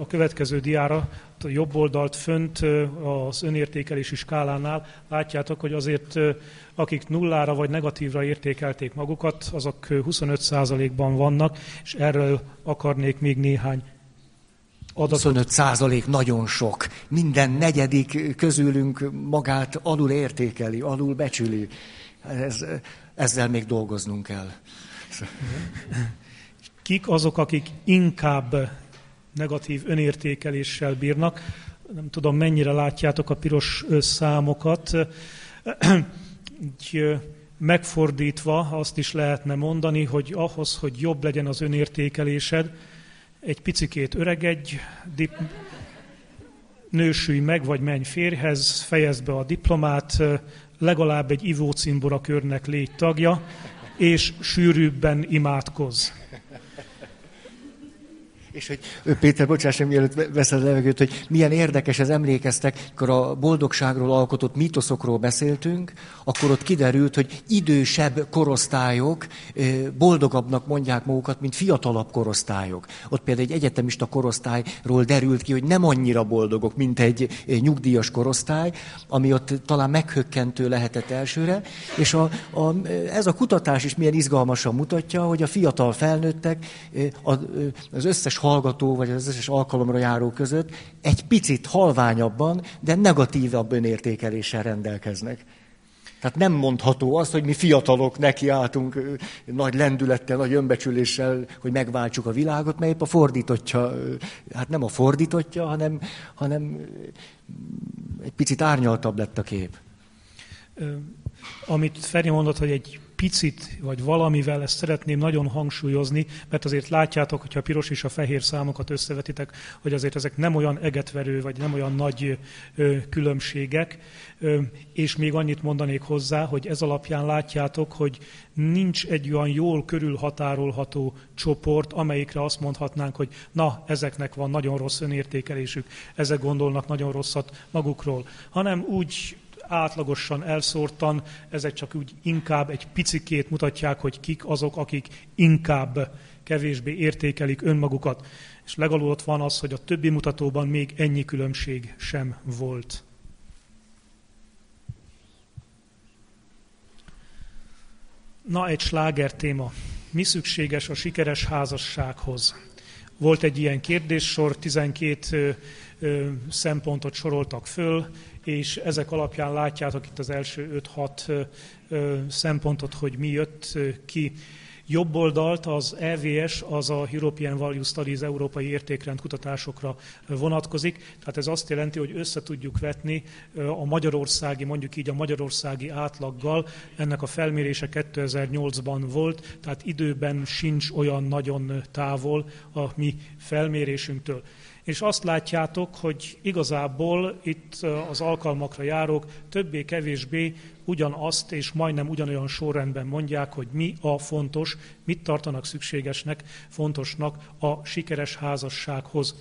a következő diára, a jobb oldalt fönt az önértékelési skálánál látjátok, hogy azért akik nullára vagy negatívra értékelték magukat, azok 25%-ban vannak, és erről akarnék még néhány adatot. 25 százalék nagyon sok. Minden negyedik közülünk magát alul értékeli, alul becsüli. Ez, ezzel még dolgoznunk kell. Kik azok, akik inkább negatív önértékeléssel bírnak? nem tudom mennyire látjátok a piros számokat. Így megfordítva azt is lehetne mondani, hogy ahhoz, hogy jobb legyen az önértékelésed, egy picikét öregedj, dip, nősülj meg, vagy menj férhez, fejezd be a diplomát, legalább egy ivócimbora körnek légy tagja, és sűrűbben imádkozz. És hogy Péter, bocsáss, mielőtt veszed a levegőt, hogy milyen érdekes ez emlékeztek, amikor a boldogságról alkotott mítoszokról beszéltünk, akkor ott kiderült, hogy idősebb korosztályok boldogabbnak mondják magukat, mint fiatalabb korosztályok. Ott például egy egyetemista korosztályról derült ki, hogy nem annyira boldogok, mint egy nyugdíjas korosztály, ami ott talán meghökkentő lehetett elsőre, és a, a, ez a kutatás is milyen izgalmasan mutatja, hogy a fiatal felnőttek az összes hallgató, vagy az összes alkalomra járó között egy picit halványabban, de negatívabb önértékeléssel rendelkeznek. Tehát nem mondható az, hogy mi fiatalok nekiálltunk nagy lendülettel, nagy önbecsüléssel, hogy megváltsuk a világot, mert épp a fordítottja, hát nem a fordítottja, hanem, hanem egy picit árnyaltabb lett a kép. Amit Feri mondott, hogy egy picit, vagy valamivel ezt szeretném nagyon hangsúlyozni, mert azért látjátok, hogyha a piros és a fehér számokat összevetitek, hogy azért ezek nem olyan egetverő, vagy nem olyan nagy különbségek. És még annyit mondanék hozzá, hogy ez alapján látjátok, hogy nincs egy olyan jól körülhatárolható csoport, amelyikre azt mondhatnánk, hogy na, ezeknek van nagyon rossz önértékelésük, ezek gondolnak nagyon rosszat magukról, hanem úgy átlagosan elszórtan, ezek csak úgy inkább egy picikét mutatják, hogy kik azok, akik inkább kevésbé értékelik önmagukat. És legalább ott van az, hogy a többi mutatóban még ennyi különbség sem volt. Na, egy sláger téma. Mi szükséges a sikeres házassághoz? Volt egy ilyen kérdéssor, 12 szempontot soroltak föl, és ezek alapján látjátok itt az első 5-6 szempontot, hogy mi jött ki. Jobb oldalt az EVS, az a European Value Studies európai értékrend kutatásokra vonatkozik. Tehát ez azt jelenti, hogy össze tudjuk vetni a magyarországi, mondjuk így a magyarországi átlaggal. Ennek a felmérése 2008-ban volt, tehát időben sincs olyan nagyon távol a mi felmérésünktől és azt látjátok, hogy igazából itt az alkalmakra járók többé-kevésbé ugyanazt és majdnem ugyanolyan sorrendben mondják, hogy mi a fontos, mit tartanak szükségesnek, fontosnak a sikeres házassághoz.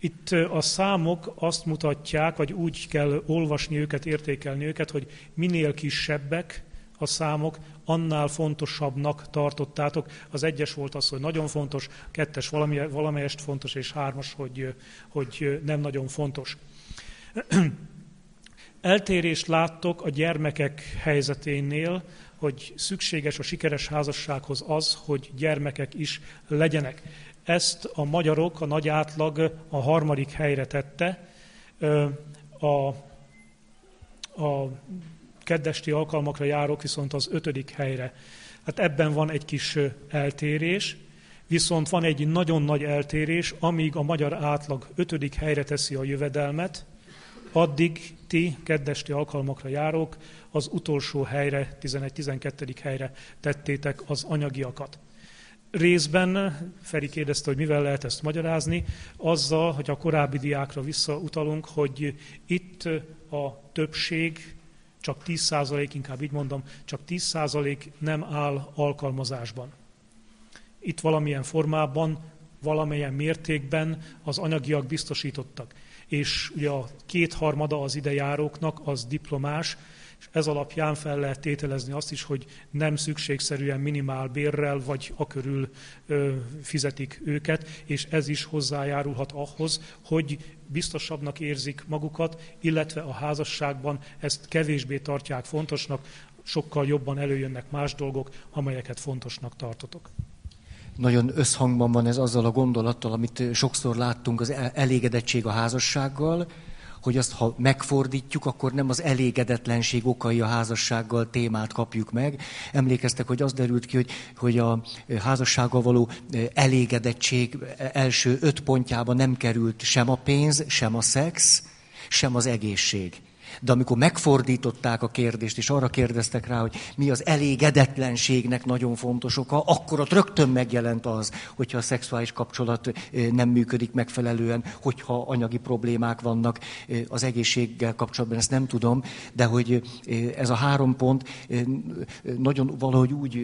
Itt a számok azt mutatják, vagy úgy kell olvasni őket, értékelni őket, hogy minél kisebbek, a számok, annál fontosabbnak tartottátok. Az egyes volt az, hogy nagyon fontos, kettes valami, valamelyest fontos, és hármas, hogy, hogy nem nagyon fontos. Eltérést láttok a gyermekek helyzeténél, hogy szükséges a sikeres házassághoz az, hogy gyermekek is legyenek. Ezt a magyarok, a nagy átlag a harmadik helyre tette. A, a keddesti alkalmakra járok viszont az ötödik helyre. Hát ebben van egy kis eltérés, viszont van egy nagyon nagy eltérés, amíg a magyar átlag ötödik helyre teszi a jövedelmet, addig ti keddesti alkalmakra járok, az utolsó helyre, 11-12. helyre tettétek az anyagiakat. Részben Feri kérdezte, hogy mivel lehet ezt magyarázni, azzal, hogy a korábbi diákra visszautalunk, hogy itt a többség csak 10%, inkább így mondom, csak 10% nem áll alkalmazásban. Itt valamilyen formában, valamilyen mértékben az anyagiak biztosítottak. És ugye a kétharmada az idejáróknak az diplomás, és ez alapján fel lehet tételezni azt is, hogy nem szükségszerűen minimál bérrel vagy akörül ö, fizetik őket, és ez is hozzájárulhat ahhoz, hogy biztosabbnak érzik magukat, illetve a házasságban ezt kevésbé tartják fontosnak, sokkal jobban előjönnek más dolgok, amelyeket fontosnak tartotok. Nagyon összhangban van ez azzal a gondolattal, amit sokszor láttunk, az elégedettség a házassággal, hogy azt, ha megfordítjuk, akkor nem az elégedetlenség okai a házassággal témát kapjuk meg. Emlékeztek, hogy az derült ki, hogy, hogy a házassággal való elégedettség első öt pontjában nem került sem a pénz, sem a szex, sem az egészség. De amikor megfordították a kérdést, és arra kérdeztek rá, hogy mi az elégedetlenségnek nagyon fontos oka, akkor ott rögtön megjelent az, hogyha a szexuális kapcsolat nem működik megfelelően, hogyha anyagi problémák vannak az egészséggel kapcsolatban, ezt nem tudom, de hogy ez a három pont nagyon valahogy úgy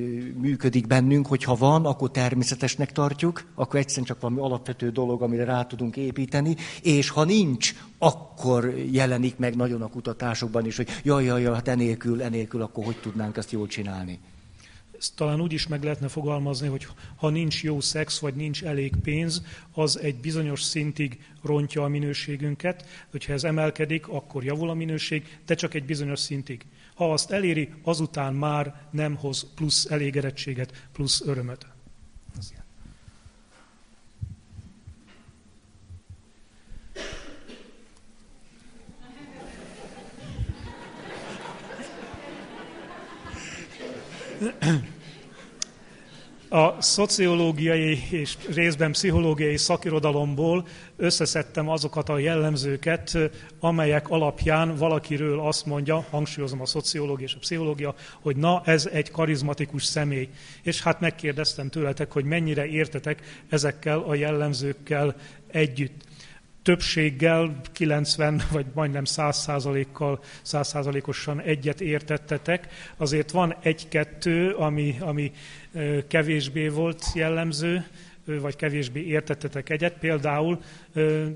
működik bennünk, hogy ha van, akkor természetesnek tartjuk, akkor egyszerűen csak valami alapvető dolog, amire rá tudunk építeni, és ha nincs, akkor jelenik meg nagyon a kutatásokban is, hogy jaj, jaj, jaj, hát enélkül, enélkül, akkor hogy tudnánk ezt jól csinálni. Ezt talán úgy is meg lehetne fogalmazni, hogy ha nincs jó szex, vagy nincs elég pénz, az egy bizonyos szintig rontja a minőségünket. Hogyha ez emelkedik, akkor javul a minőség, de csak egy bizonyos szintig. Ha azt eléri, azután már nem hoz plusz elégedettséget, plusz örömöt. A szociológiai és részben pszichológiai szakirodalomból összeszedtem azokat a jellemzőket, amelyek alapján valakiről azt mondja, hangsúlyozom a szociológia és a pszichológia, hogy na, ez egy karizmatikus személy. És hát megkérdeztem tőletek, hogy mennyire értetek ezekkel a jellemzőkkel együtt többséggel, 90 vagy majdnem 100 százalékkal, 100 százalékosan egyet értettetek. Azért van egy-kettő, ami, ami kevésbé volt jellemző, vagy kevésbé értettetek egyet. Például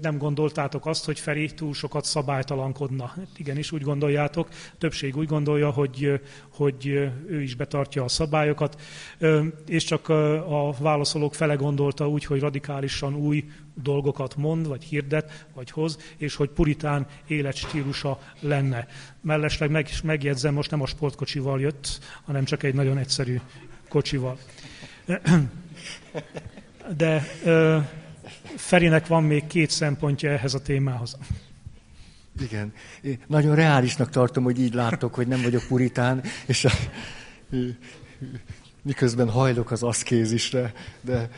nem gondoltátok azt, hogy Feri túl sokat szabálytalankodna. Hát igenis úgy gondoljátok, többség úgy gondolja, hogy, hogy ő is betartja a szabályokat, és csak a válaszolók fele gondolta úgy, hogy radikálisan új dolgokat mond, vagy hirdet, vagy hoz, és hogy puritán életstílusa lenne. Mellesleg meg, megjegyzem, most nem a sportkocsival jött, hanem csak egy nagyon egyszerű kocsival. De ö, Ferinek van még két szempontja ehhez a témához. Igen. Én nagyon reálisnak tartom, hogy így láttok, hogy nem vagyok puritán, és a, miközben hajlok az aszkézisre, de,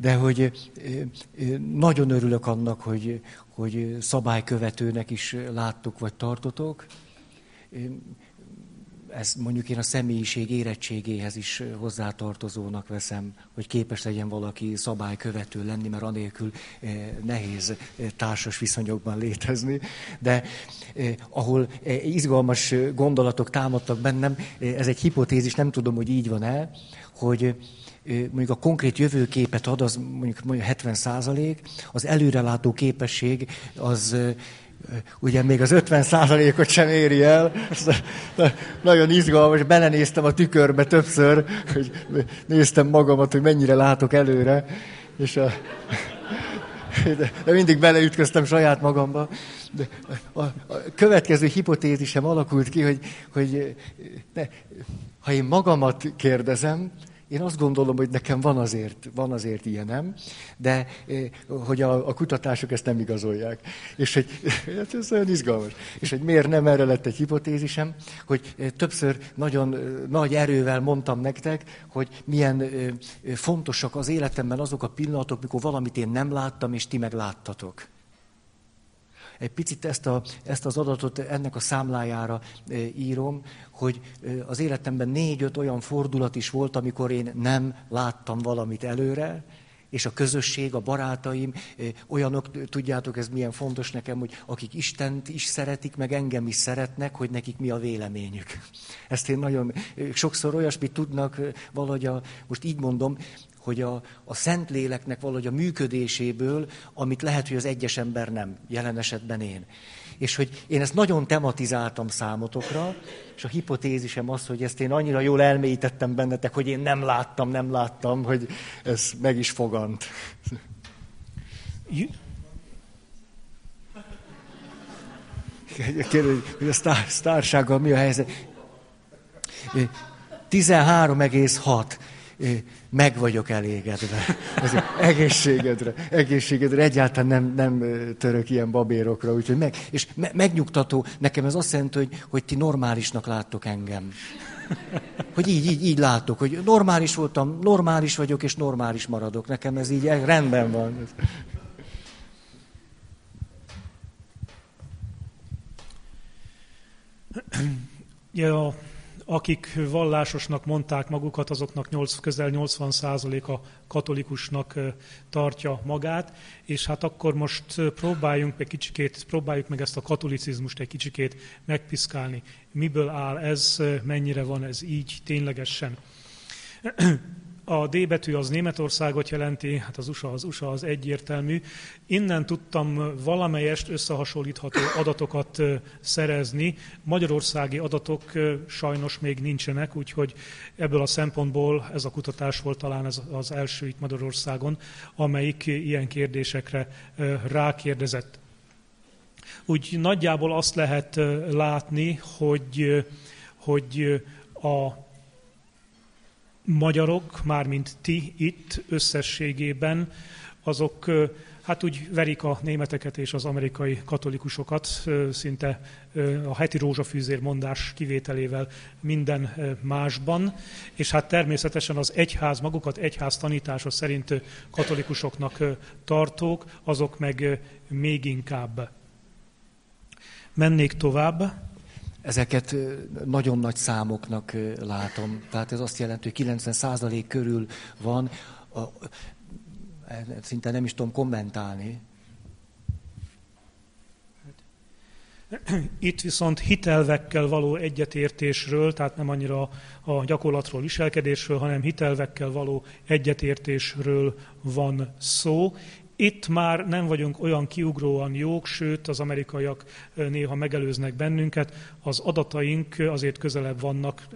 de hogy nagyon örülök annak, hogy, hogy szabálykövetőnek is láttuk vagy tartotok ez mondjuk én a személyiség érettségéhez is hozzátartozónak veszem, hogy képes legyen valaki szabálykövető lenni, mert anélkül nehéz társas viszonyokban létezni. De ahol izgalmas gondolatok támadtak bennem, ez egy hipotézis, nem tudom, hogy így van-e, hogy mondjuk a konkrét jövőképet ad, az mondjuk, mondjuk 70 százalék, az előrelátó képesség az ugye még az 50 százalékot sem éri el. Nagyon izgalmas, belenéztem a tükörbe többször, hogy néztem magamat, hogy mennyire látok előre, és a, de, mindig beleütköztem saját magamba. De a, a következő hipotézisem alakult ki, hogy, hogy ne, ha én magamat kérdezem, én azt gondolom, hogy nekem van azért, van azért ilyenem, de eh, hogy a, a kutatások ezt nem igazolják. És hogy hát ez olyan izgalmas. És hogy miért nem erre lett egy hipotézisem, hogy eh, többször nagyon eh, nagy erővel mondtam nektek, hogy milyen fontosak az életemben azok a pillanatok, mikor valamit én nem láttam, és ti meg láttatok egy picit ezt, a, ezt az adatot ennek a számlájára e, írom, hogy e, az életemben négy-öt olyan fordulat is volt, amikor én nem láttam valamit előre, és a közösség, a barátaim, e, olyanok, tudjátok, ez milyen fontos nekem, hogy akik Istent is szeretik, meg engem is szeretnek, hogy nekik mi a véleményük. Ezt én nagyon, sokszor olyasmit tudnak, valahogy a, most így mondom, hogy a, a Szentléleknek valahogy a működéséből, amit lehet, hogy az egyes ember nem, jelen esetben én. És hogy én ezt nagyon tematizáltam számotokra, és a hipotézisem az, hogy ezt én annyira jól elmélyítettem bennetek, hogy én nem láttam, nem láttam, hogy ez meg is fogant. Kérdez, hogy a sztár, sztársággal mi a helyzet? 13,6 meg vagyok elégedve. Az egészségedre, egészségedre, egyáltalán nem, nem török ilyen babérokra, úgyhogy meg, és me, megnyugtató, nekem ez azt jelenti, hogy, hogy ti normálisnak láttok engem. Hogy így, így, így látok, hogy normális voltam, normális vagyok, és normális maradok. Nekem ez így e- rendben van. Ja, akik vallásosnak mondták magukat, azoknak 8, közel 80%-a katolikusnak tartja magát, és hát akkor most próbáljunk meg kicsikét, próbáljuk meg ezt a katolicizmust egy kicsikét megpiszkálni. Miből áll ez, mennyire van ez így ténylegesen. A D betű az Németországot jelenti, hát az USA az USA az egyértelmű. Innen tudtam valamelyest összehasonlítható adatokat szerezni. Magyarországi adatok sajnos még nincsenek, úgyhogy ebből a szempontból ez a kutatás volt talán ez az első itt Magyarországon, amelyik ilyen kérdésekre rákérdezett. Úgy nagyjából azt lehet látni, hogy, hogy a magyarok, mármint ti itt összességében, azok hát úgy verik a németeket és az amerikai katolikusokat, szinte a heti rózsafűzér mondás kivételével minden másban, és hát természetesen az egyház, magukat egyház tanítása szerint katolikusoknak tartók, azok meg még inkább. Mennék tovább. Ezeket nagyon nagy számoknak látom. Tehát ez azt jelenti, hogy 90% körül van. Szinte nem is tudom kommentálni. Itt viszont hitelvekkel való egyetértésről, tehát nem annyira a gyakorlatról, viselkedésről, hanem hitelvekkel való egyetértésről van szó, itt már nem vagyunk olyan kiugróan jók, sőt az amerikaiak néha megelőznek bennünket, az adataink azért közelebb vannak,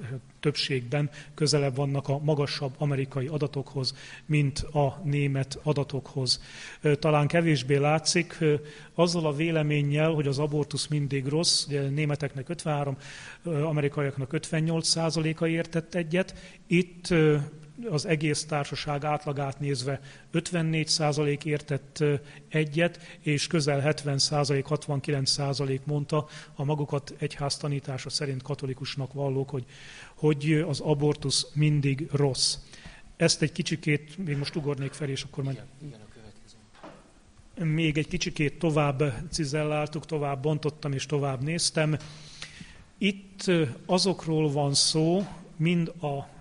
többségben közelebb vannak a magasabb amerikai adatokhoz, mint a német adatokhoz. Talán kevésbé látszik, azzal a véleménnyel, hogy az abortusz mindig rossz, ugye németeknek 53, amerikaiaknak 58 százaléka értett egyet, itt az egész társaság átlagát nézve 54% értett egyet, és közel 70%, 69% mondta a magukat egyház tanítása szerint katolikusnak vallók, hogy, hogy az abortusz mindig rossz. Ezt egy kicsikét, még most ugornék fel, és akkor majd... Még egy kicsikét tovább cizelláltuk, tovább bontottam és tovább néztem. Itt azokról van szó, mind a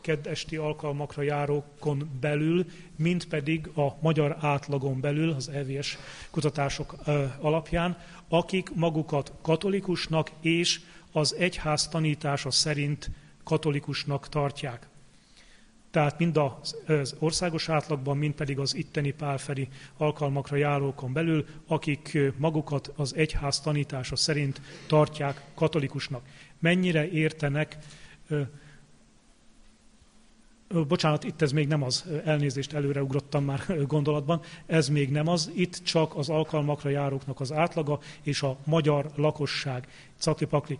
keddesti alkalmakra járókon belül, mint pedig a magyar átlagon belül, az EVS kutatások alapján, akik magukat katolikusnak és az egyház tanítása szerint katolikusnak tartják. Tehát mind az országos átlagban, mind pedig az itteni pálferi alkalmakra járókon belül, akik magukat az egyház tanítása szerint tartják katolikusnak. Mennyire értenek Bocsánat, itt ez még nem az, elnézést előreugrottam már gondolatban, ez még nem az, itt csak az alkalmakra járóknak az átlaga és a magyar lakosság, Cakli-Pakli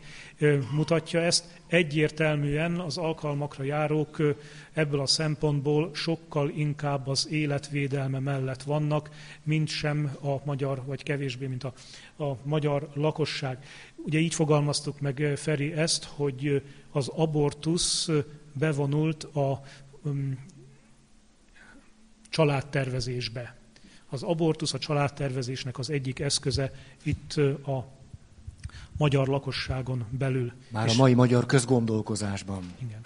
mutatja ezt. Egyértelműen az alkalmakra járók ebből a szempontból sokkal inkább az életvédelme mellett vannak, mint sem a magyar, vagy kevésbé, mint a, a magyar lakosság. Ugye így fogalmaztuk meg, Feri, ezt, hogy az abortusz bevonult a um, családtervezésbe. Az abortusz a családtervezésnek az egyik eszköze itt a magyar lakosságon belül. Már a mai magyar közgondolkozásban. Igen.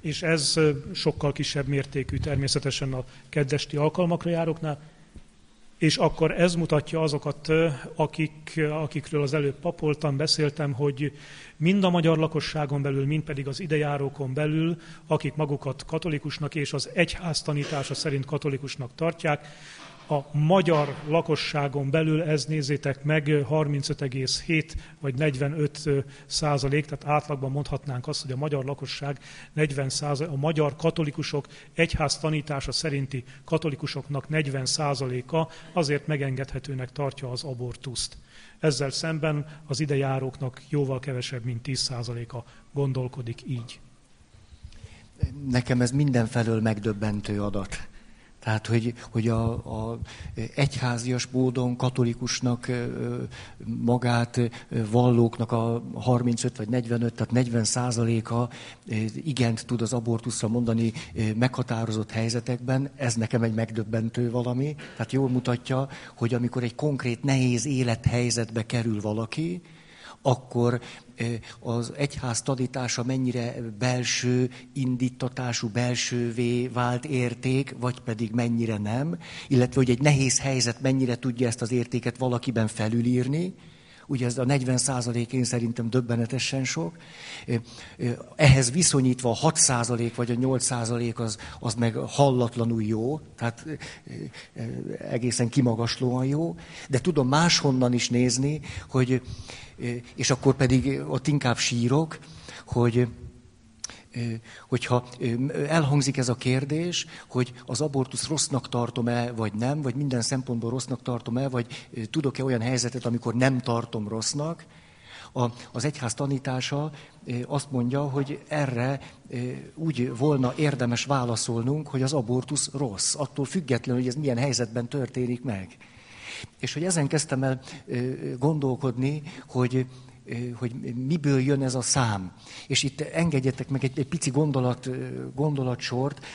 És ez sokkal kisebb mértékű természetesen a kedvesti alkalmakra járóknál, és akkor ez mutatja azokat, akik, akikről az előbb papoltam, beszéltem, hogy mind a magyar lakosságon belül, mind pedig az idejárókon belül, akik magukat katolikusnak és az egyház tanítása szerint katolikusnak tartják, a magyar lakosságon belül, ez nézzétek meg, 35,7 vagy 45 százalék, tehát átlagban mondhatnánk azt, hogy a magyar lakosság 40 százalék, a magyar katolikusok egyház tanítása szerinti katolikusoknak 40 százaléka azért megengedhetőnek tartja az abortuszt. Ezzel szemben az idejáróknak jóval kevesebb, mint 10 százaléka gondolkodik így. Nekem ez mindenfelől megdöbbentő adat. Tehát, hogy, hogy a, a egyházias módon katolikusnak magát vallóknak a 35 vagy 45, tehát 40 százaléka igent tud az abortuszra mondani meghatározott helyzetekben. Ez nekem egy megdöbbentő valami. Tehát jól mutatja, hogy amikor egy konkrét nehéz élethelyzetbe kerül valaki, akkor az egyház tanítása mennyire belső indítatású, belsővé vált érték, vagy pedig mennyire nem, illetve hogy egy nehéz helyzet mennyire tudja ezt az értéket valakiben felülírni, Ugye ez a 40 százalék én szerintem döbbenetesen sok. Ehhez viszonyítva a 6 százalék vagy a 8 százalék az, az meg hallatlanul jó, tehát egészen kimagaslóan jó. De tudom máshonnan is nézni, hogy, és akkor pedig ott inkább sírok, hogy hogyha elhangzik ez a kérdés, hogy az abortusz rossznak tartom-e, vagy nem, vagy minden szempontból rossznak tartom-e, vagy tudok-e olyan helyzetet, amikor nem tartom rossznak, az egyház tanítása azt mondja, hogy erre úgy volna érdemes válaszolnunk, hogy az abortusz rossz, attól függetlenül, hogy ez milyen helyzetben történik meg. És hogy ezen kezdtem el gondolkodni, hogy hogy miből jön ez a szám. És itt engedjetek meg egy, egy pici gondolat, gondolatsort,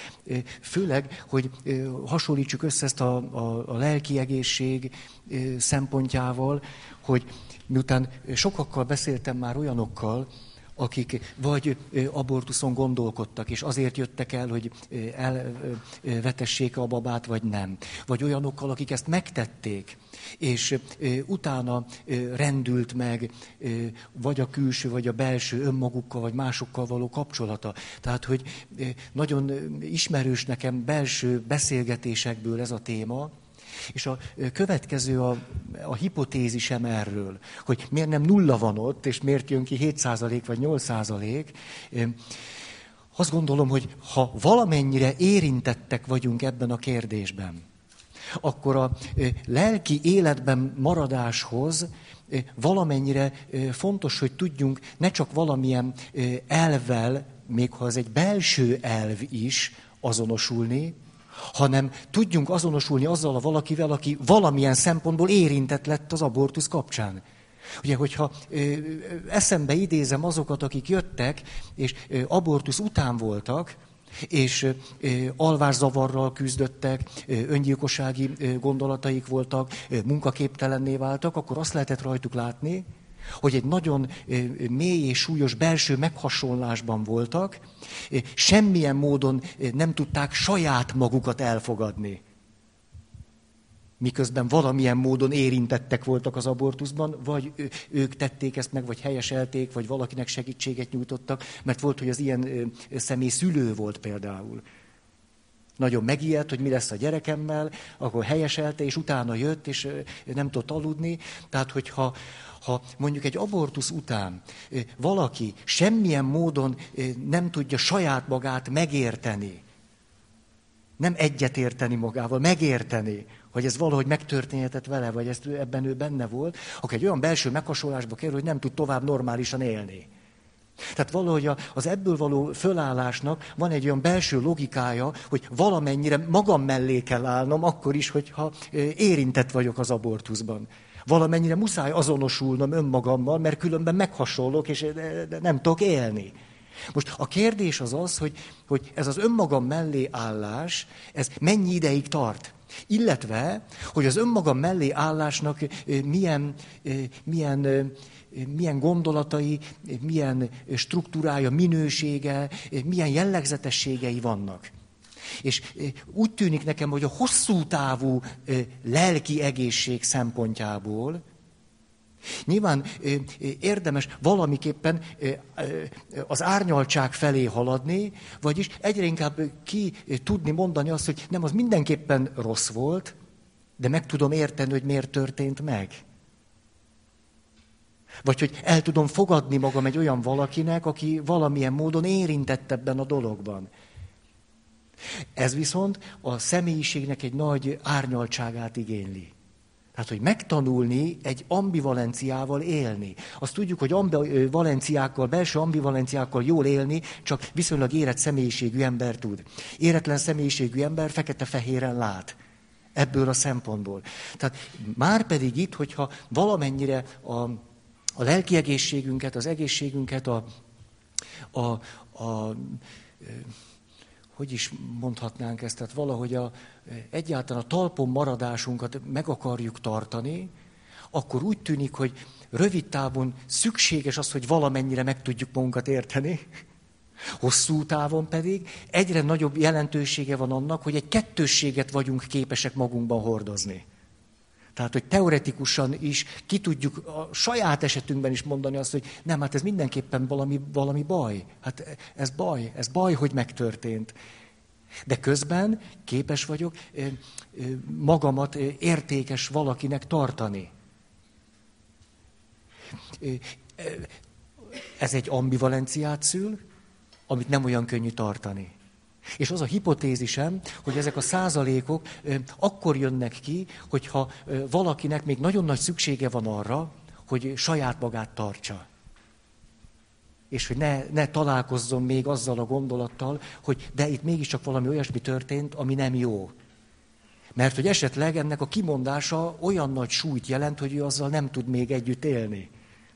főleg, hogy hasonlítsuk össze ezt a, a, a lelki egészség szempontjával, hogy miután sokakkal beszéltem már olyanokkal, akik vagy abortuszon gondolkodtak, és azért jöttek el, hogy elvetessék a babát, vagy nem. Vagy olyanokkal, akik ezt megtették, és utána rendült meg vagy a külső, vagy a belső önmagukkal, vagy másokkal való kapcsolata. Tehát, hogy nagyon ismerős nekem belső beszélgetésekből ez a téma, és a következő a, a hipotézisem erről, hogy miért nem nulla van ott, és miért jön ki 7% vagy 8%. Azt gondolom, hogy ha valamennyire érintettek vagyunk ebben a kérdésben, akkor a lelki életben maradáshoz valamennyire fontos, hogy tudjunk ne csak valamilyen elvvel, még ha ez egy belső elv is, azonosulni, hanem tudjunk azonosulni azzal a valakivel, aki valamilyen szempontból érintett lett az abortusz kapcsán. Ugye, hogyha ö, eszembe idézem azokat, akik jöttek, és ö, abortusz után voltak, és ö, alvászavarral küzdöttek, ö, öngyilkossági ö, gondolataik voltak, ö, munkaképtelenné váltak, akkor azt lehetett rajtuk látni, hogy egy nagyon mély és súlyos belső meghasonlásban voltak, semmilyen módon nem tudták saját magukat elfogadni. Miközben valamilyen módon érintettek voltak az abortuszban, vagy ők tették ezt meg, vagy helyeselték, vagy valakinek segítséget nyújtottak, mert volt, hogy az ilyen személy szülő volt például. Nagyon megijedt, hogy mi lesz a gyerekemmel, akkor helyeselte, és utána jött, és nem tudott aludni. Tehát, hogyha ha mondjuk egy abortusz után valaki semmilyen módon nem tudja saját magát megérteni, nem egyetérteni magával, megérteni, hogy ez valahogy megtörténhetett vele, vagy ezt ebben ő benne volt, akkor egy olyan belső meghasolásba kerül, hogy nem tud tovább normálisan élni. Tehát valahogy az ebből való fölállásnak van egy olyan belső logikája, hogy valamennyire magam mellé kell állnom, akkor is, hogyha érintett vagyok az abortuszban. Valamennyire muszáj azonosulnom önmagammal, mert különben meghasonlok, és nem tudok élni. Most a kérdés az az, hogy, hogy ez az önmagam mellé állás, ez mennyi ideig tart? Illetve, hogy az önmagam mellé állásnak milyen, milyen, milyen gondolatai, milyen struktúrája, minősége, milyen jellegzetességei vannak. És úgy tűnik nekem, hogy a hosszú távú lelki egészség szempontjából Nyilván érdemes valamiképpen az árnyaltság felé haladni, vagyis egyre inkább ki tudni mondani azt, hogy nem, az mindenképpen rossz volt, de meg tudom érteni, hogy miért történt meg. Vagy hogy el tudom fogadni magam egy olyan valakinek, aki valamilyen módon érintett ebben a dologban. Ez viszont a személyiségnek egy nagy árnyaltságát igényli. Tehát, hogy megtanulni egy ambivalenciával élni. Azt tudjuk, hogy ambivalenciákkal, belső ambivalenciákkal jól élni, csak viszonylag érett személyiségű ember tud. Éretlen személyiségű ember fekete-fehéren lát. Ebből a szempontból. Tehát már pedig itt, hogyha valamennyire a, a lelki egészségünket, az egészségünket, a, a, a hogy is mondhatnánk ezt, tehát valahogy a, egyáltalán a talpon maradásunkat meg akarjuk tartani, akkor úgy tűnik, hogy rövid távon szükséges az, hogy valamennyire meg tudjuk magunkat érteni, hosszú távon pedig egyre nagyobb jelentősége van annak, hogy egy kettősséget vagyunk képesek magunkban hordozni. Tehát, hogy teoretikusan is ki tudjuk a saját esetünkben is mondani azt, hogy nem, hát ez mindenképpen valami, valami baj. Hát ez baj, ez baj, hogy megtörtént. De közben képes vagyok magamat értékes valakinek tartani. Ez egy ambivalenciát szül, amit nem olyan könnyű tartani. És az a hipotézisem, hogy ezek a százalékok akkor jönnek ki, hogyha valakinek még nagyon nagy szüksége van arra, hogy saját magát tartsa. És hogy ne, ne találkozzon még azzal a gondolattal, hogy de itt mégiscsak valami olyasmi történt, ami nem jó. Mert hogy esetleg ennek a kimondása olyan nagy súlyt jelent, hogy ő azzal nem tud még együtt élni.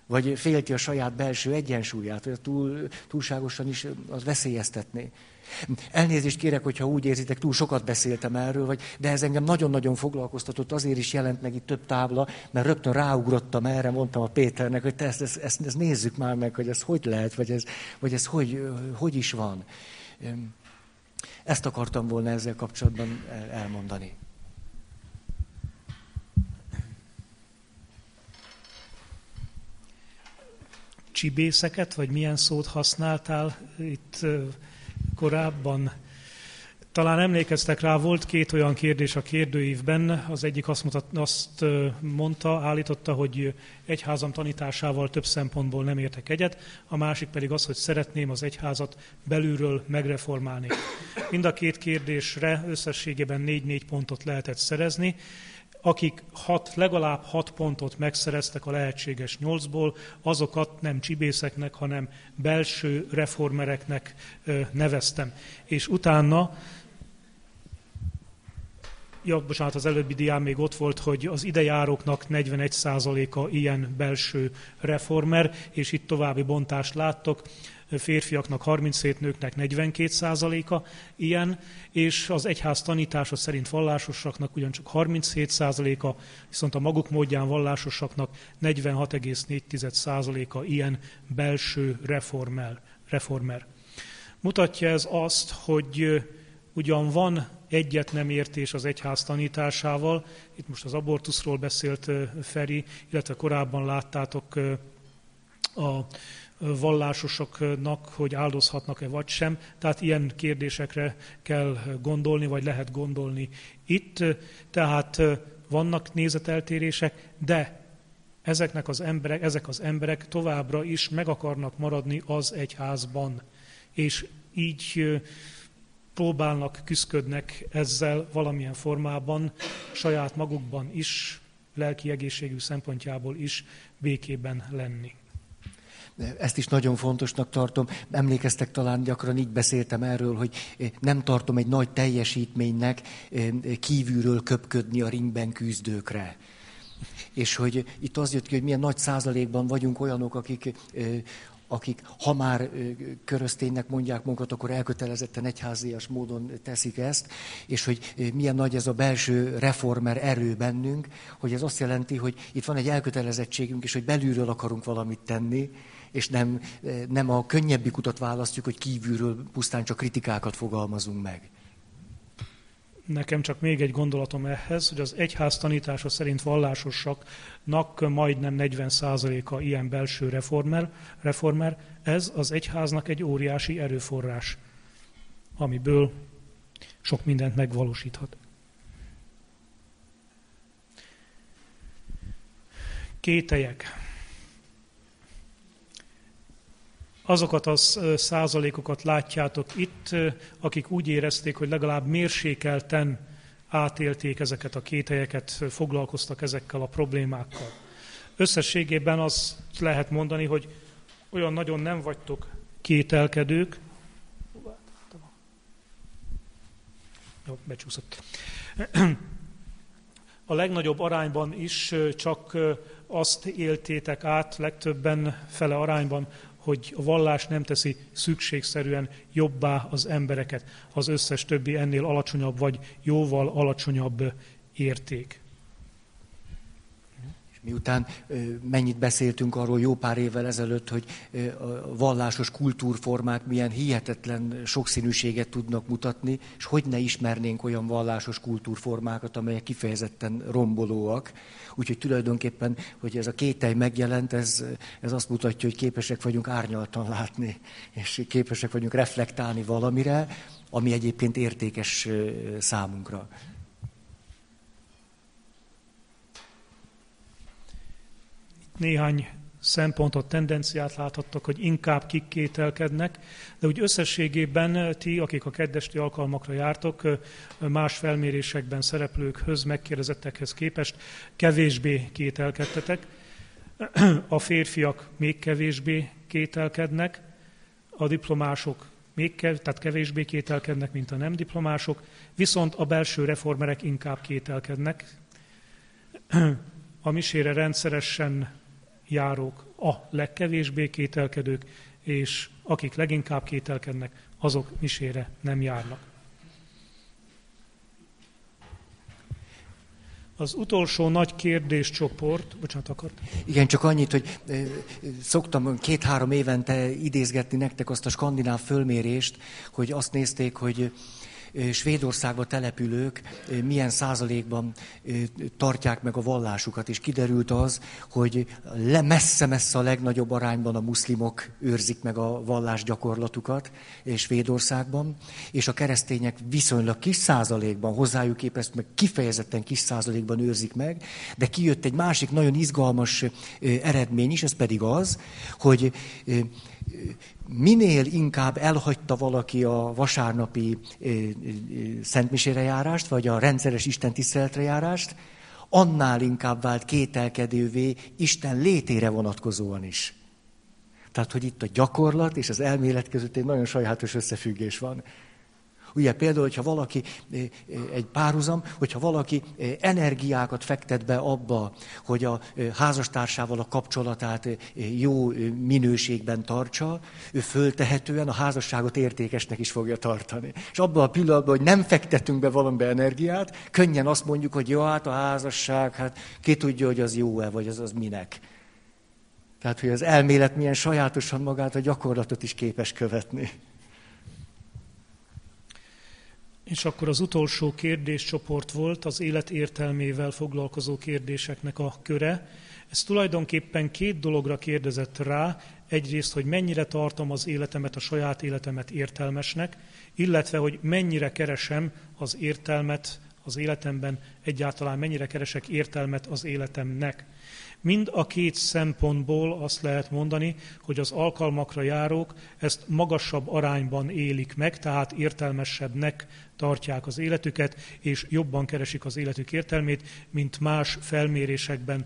Vagy félti a saját belső egyensúlyát, vagy túl, túlságosan is az veszélyeztetné. Elnézést kérek, hogyha úgy érzitek, túl sokat beszéltem erről, vagy, de ez engem nagyon-nagyon foglalkoztatott, azért is jelent meg itt több tábla, mert rögtön ráugrottam erre, mondtam a Péternek, hogy te ezt, ezt, ezt, ezt nézzük már meg, hogy ez hogy lehet, vagy ez, vagy ez hogy, hogy is van. Ezt akartam volna ezzel kapcsolatban elmondani. Csibészeket, vagy milyen szót használtál itt korábban. Talán emlékeztek rá, volt két olyan kérdés a kérdőívben. Az egyik azt, mutat, azt mondta, állította, hogy egyházam tanításával több szempontból nem értek egyet, a másik pedig az, hogy szeretném az egyházat belülről megreformálni. Mind a két kérdésre összességében négy-négy pontot lehetett szerezni, akik hat, legalább hat pontot megszereztek a lehetséges nyolcból, azokat nem csibészeknek, hanem belső reformereknek neveztem. És utána ja, bocsánat, az előbbi dián még ott volt, hogy az idejáróknak 41%-a ilyen belső reformer, és itt további bontást láttok férfiaknak 37, nőknek 42%-a ilyen, és az egyház tanítása szerint vallásosaknak ugyancsak 37%-a, viszont a maguk módján vallásosaknak 46,4%-a ilyen belső reformer. reformer. Mutatja ez azt, hogy ugyan van egyet nem értés az egyház tanításával, itt most az abortuszról beszélt Feri, illetve korábban láttátok a vallásosoknak, hogy áldozhatnak-e vagy sem. Tehát ilyen kérdésekre kell gondolni, vagy lehet gondolni itt. Tehát vannak nézeteltérések, de ezeknek az emberek, ezek az emberek továbbra is meg akarnak maradni az egyházban. És így próbálnak, küzdködnek ezzel valamilyen formában, saját magukban is, lelki egészségű szempontjából is békében lenni. Ezt is nagyon fontosnak tartom. Emlékeztek talán, gyakran így beszéltem erről, hogy nem tartom egy nagy teljesítménynek kívülről köpködni a ringben küzdőkre. És hogy itt az jött ki, hogy milyen nagy százalékban vagyunk olyanok, akik akik ha már körözténynek mondják magukat, akkor elkötelezetten egyházias módon teszik ezt, és hogy milyen nagy ez a belső reformer erő bennünk, hogy ez azt jelenti, hogy itt van egy elkötelezettségünk, és hogy belülről akarunk valamit tenni, és nem, nem a könnyebbik utat választjuk, hogy kívülről pusztán csak kritikákat fogalmazunk meg. Nekem csak még egy gondolatom ehhez, hogy az egyház tanítása szerint vallásosaknak majdnem 40%-a ilyen belső reformer, reformer. Ez az egyháznak egy óriási erőforrás, amiből sok mindent megvalósíthat. Kételyek. Azokat a százalékokat látjátok itt, akik úgy érezték, hogy legalább mérsékelten átélték ezeket a kételyeket, foglalkoztak ezekkel a problémákkal. Összességében azt lehet mondani, hogy olyan nagyon nem vagytok kételkedők. Jó, becsúszott. A legnagyobb arányban is csak azt éltétek át, legtöbben fele arányban, hogy a vallás nem teszi szükségszerűen jobbá az embereket, az összes többi ennél alacsonyabb vagy jóval alacsonyabb érték. És Miután mennyit beszéltünk arról jó pár évvel ezelőtt, hogy a vallásos kultúrformák milyen hihetetlen sokszínűséget tudnak mutatni, és hogy ne ismernénk olyan vallásos kultúrformákat, amelyek kifejezetten rombolóak. Úgyhogy tulajdonképpen, hogy ez a kételj megjelent, ez, ez azt mutatja, hogy képesek vagyunk árnyaltan látni, és képesek vagyunk reflektálni valamire, ami egyébként értékes számunkra. néhány szempontot, tendenciát láthattak, hogy inkább kik kételkednek, de úgy összességében ti, akik a keddesti alkalmakra jártok, más felmérésekben szereplőkhöz, megkérdezettekhez képest kevésbé kételkedtetek. A férfiak még kevésbé kételkednek, a diplomások még kev, tehát kevésbé kételkednek, mint a nem diplomások, viszont a belső reformerek inkább kételkednek. A misére rendszeresen járók a legkevésbé kételkedők, és akik leginkább kételkednek, azok misére nem járnak. Az utolsó nagy kérdéscsoport, bocsánat, akart? Igen, csak annyit, hogy szoktam két-három évente idézgetni nektek azt a skandináv fölmérést, hogy azt nézték, hogy Svédországba települők milyen százalékban tartják meg a vallásukat, és kiderült az, hogy messze-messze a legnagyobb arányban a muszlimok őrzik meg a vallás gyakorlatukat Svédországban, és a keresztények viszonylag kis százalékban, hozzájuk képest meg kifejezetten kis százalékban őrzik meg, de kijött egy másik nagyon izgalmas eredmény is, ez pedig az, hogy minél inkább elhagyta valaki a vasárnapi szentmisére járást, vagy a rendszeres Isten tiszteletre járást, annál inkább vált kételkedővé Isten létére vonatkozóan is. Tehát, hogy itt a gyakorlat és az elmélet között egy nagyon sajátos összefüggés van. Ugye például, hogyha valaki, eh, eh, egy párhuzam, hogyha valaki eh, energiákat fektet be abba, hogy a házastársával a kapcsolatát jó minőségben tartsa, ő föltehetően a házasságot értékesnek is fogja tartani. És abban a pillanatban, hogy nem fektetünk be valamibe energiát, könnyen azt mondjuk, hogy jó, hát a házasság, hát ki tudja, hogy az jó-e, vagy az az minek. Tehát, hogy az elmélet milyen sajátosan magát a gyakorlatot is képes követni. És akkor az utolsó kérdéscsoport volt az élet értelmével foglalkozó kérdéseknek a köre. Ez tulajdonképpen két dologra kérdezett rá. Egyrészt, hogy mennyire tartom az életemet, a saját életemet értelmesnek, illetve, hogy mennyire keresem az értelmet az életemben, egyáltalán mennyire keresek értelmet az életemnek. Mind a két szempontból azt lehet mondani, hogy az alkalmakra járók ezt magasabb arányban élik meg, tehát értelmesebbnek tartják az életüket, és jobban keresik az életük értelmét, mint más felmérésekben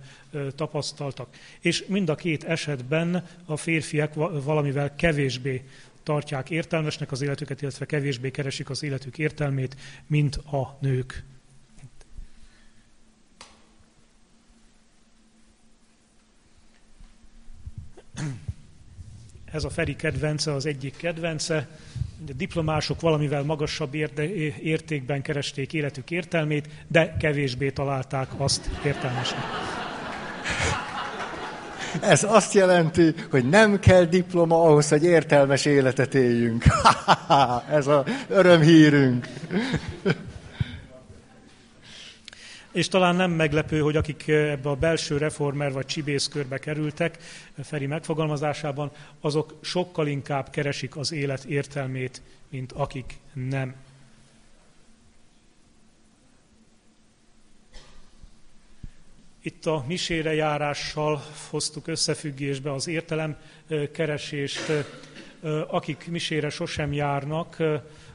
tapasztaltak. És mind a két esetben a férfiak valamivel kevésbé tartják értelmesnek az életüket, illetve kevésbé keresik az életük értelmét, mint a nők. Ez a Feri kedvence, az egyik kedvence. A diplomások valamivel magasabb értékben keresték életük értelmét, de kevésbé találták azt értelmesnek. Ez azt jelenti, hogy nem kell diploma ahhoz, hogy értelmes életet éljünk. Ez a örömhírünk. És talán nem meglepő, hogy akik ebbe a belső reformer vagy csibészkörbe kerültek, Feri megfogalmazásában, azok sokkal inkább keresik az élet értelmét, mint akik nem. Itt a misére járással hoztuk összefüggésbe az értelem keresést. Akik misére sosem járnak,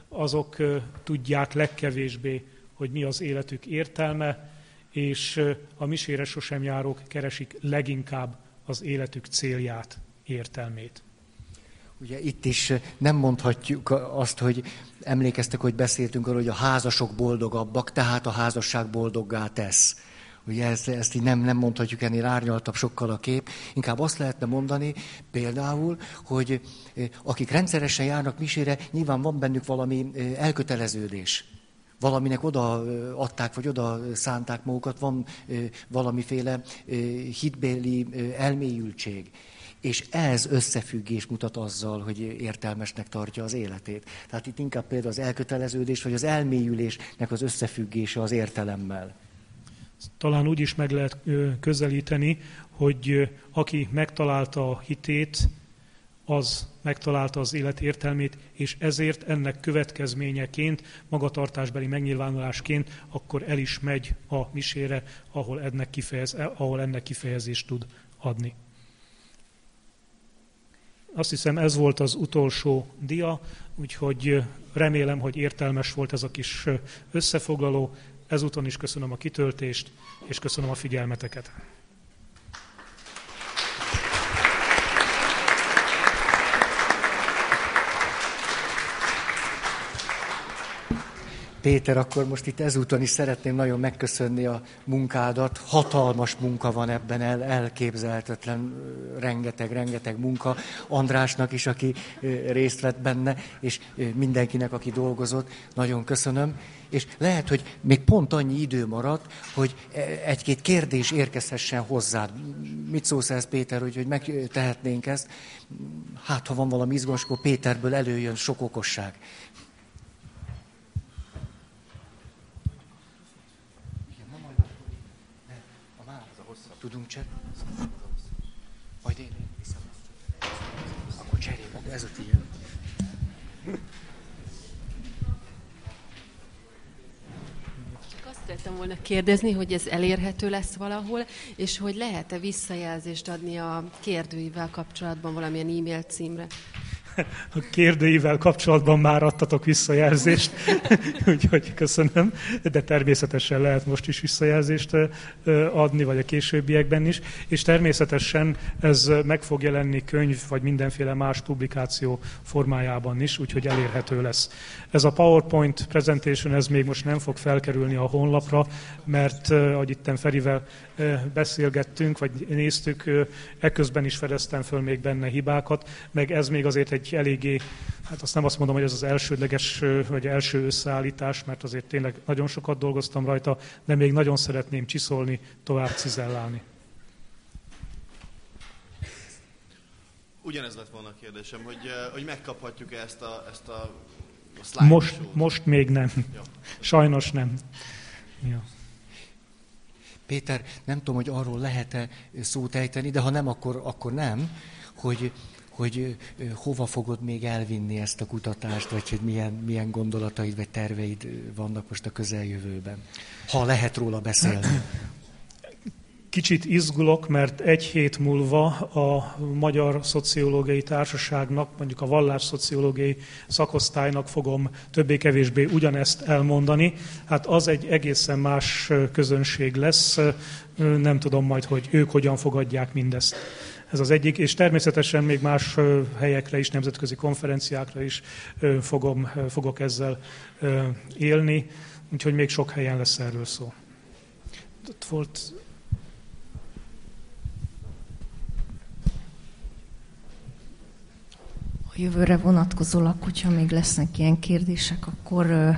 azok tudják legkevésbé, hogy mi az életük értelme, és a misére sosem járók keresik leginkább az életük célját, értelmét. Ugye itt is nem mondhatjuk azt, hogy emlékeztek, hogy beszéltünk arról, hogy a házasok boldogabbak, tehát a házasság boldoggá tesz. Ugye ezt, ezt így nem, nem mondhatjuk ennél árnyaltabb sokkal a kép. Inkább azt lehetne mondani például, hogy akik rendszeresen járnak misére, nyilván van bennük valami elköteleződés valaminek oda adták, vagy oda szánták magukat, van valamiféle hitbéli elmélyültség. És ez összefüggés mutat azzal, hogy értelmesnek tartja az életét. Tehát itt inkább például az elköteleződés, vagy az elmélyülésnek az összefüggése az értelemmel. Talán úgy is meg lehet közelíteni, hogy aki megtalálta a hitét, az megtalálta az élet értelmét, és ezért ennek következményeként, magatartásbeli megnyilvánulásként, akkor el is megy a misére, ahol ennek, kifejez, ahol ennek kifejezést tud adni. Azt hiszem ez volt az utolsó dia, úgyhogy remélem, hogy értelmes volt ez a kis összefoglaló. Ezúton is köszönöm a kitöltést, és köszönöm a figyelmeteket. Péter, akkor most itt ezúton is szeretném nagyon megköszönni a munkádat. Hatalmas munka van ebben, el, elképzelhetetlen, rengeteg, rengeteg munka. Andrásnak is, aki részt vett benne, és mindenkinek, aki dolgozott. Nagyon köszönöm. És lehet, hogy még pont annyi idő maradt, hogy e, egy-két kérdés érkezhessen hozzád. Mit szólsz ez, Péter, hogy, hogy megtehetnénk ezt? Hát, ha van valami izgalmas, akkor Péterből előjön sok okosság. Tudunk cserélni? Majd én, én viszem. Akkor cserélünk, ez a tiéd. Csak azt szerettem volna kérdezni, hogy ez elérhető lesz valahol, és hogy lehet-e visszajelzést adni a kérdőivel kapcsolatban valamilyen e-mail címre? A kérdőivel kapcsolatban már adtatok visszajelzést, úgyhogy köszönöm, de természetesen lehet most is visszajelzést adni, vagy a későbbiekben is, és természetesen ez meg fog jelenni könyv, vagy mindenféle más publikáció formájában is, úgyhogy elérhető lesz. Ez a PowerPoint presentation, ez még most nem fog felkerülni a honlapra, mert ahogy itten Ferivel beszélgettünk, vagy néztük, ekközben is fedeztem föl még benne hibákat, meg ez még azért egy eléggé, hát azt nem azt mondom, hogy ez az elsődleges, vagy első összeállítás, mert azért tényleg nagyon sokat dolgoztam rajta, de még nagyon szeretném csiszolni, tovább cizellálni. Ugyanez lett volna a kérdésem, hogy, hogy megkaphatjuk-e ezt a, ezt a, a most, most még nem. Ja. Sajnos nem. Ja. Péter, nem tudom, hogy arról lehet-e szót ejteni, de ha nem, akkor, akkor nem, hogy, hogy hova fogod még elvinni ezt a kutatást, vagy hogy milyen, milyen gondolataid vagy terveid vannak most a közeljövőben. Ha lehet róla beszélni. Kicsit izgulok, mert egy hét múlva a Magyar Szociológiai Társaságnak, mondjuk a vallásszociológiai szakosztálynak fogom többé-kevésbé ugyanezt elmondani. Hát az egy egészen más közönség lesz, nem tudom majd, hogy ők hogyan fogadják mindezt. Ez az egyik, és természetesen még más helyekre is, nemzetközi konferenciákra is fogom, fogok ezzel élni, úgyhogy még sok helyen lesz erről szó. Ott volt A jövőre vonatkozólag, hogyha még lesznek ilyen kérdések, akkor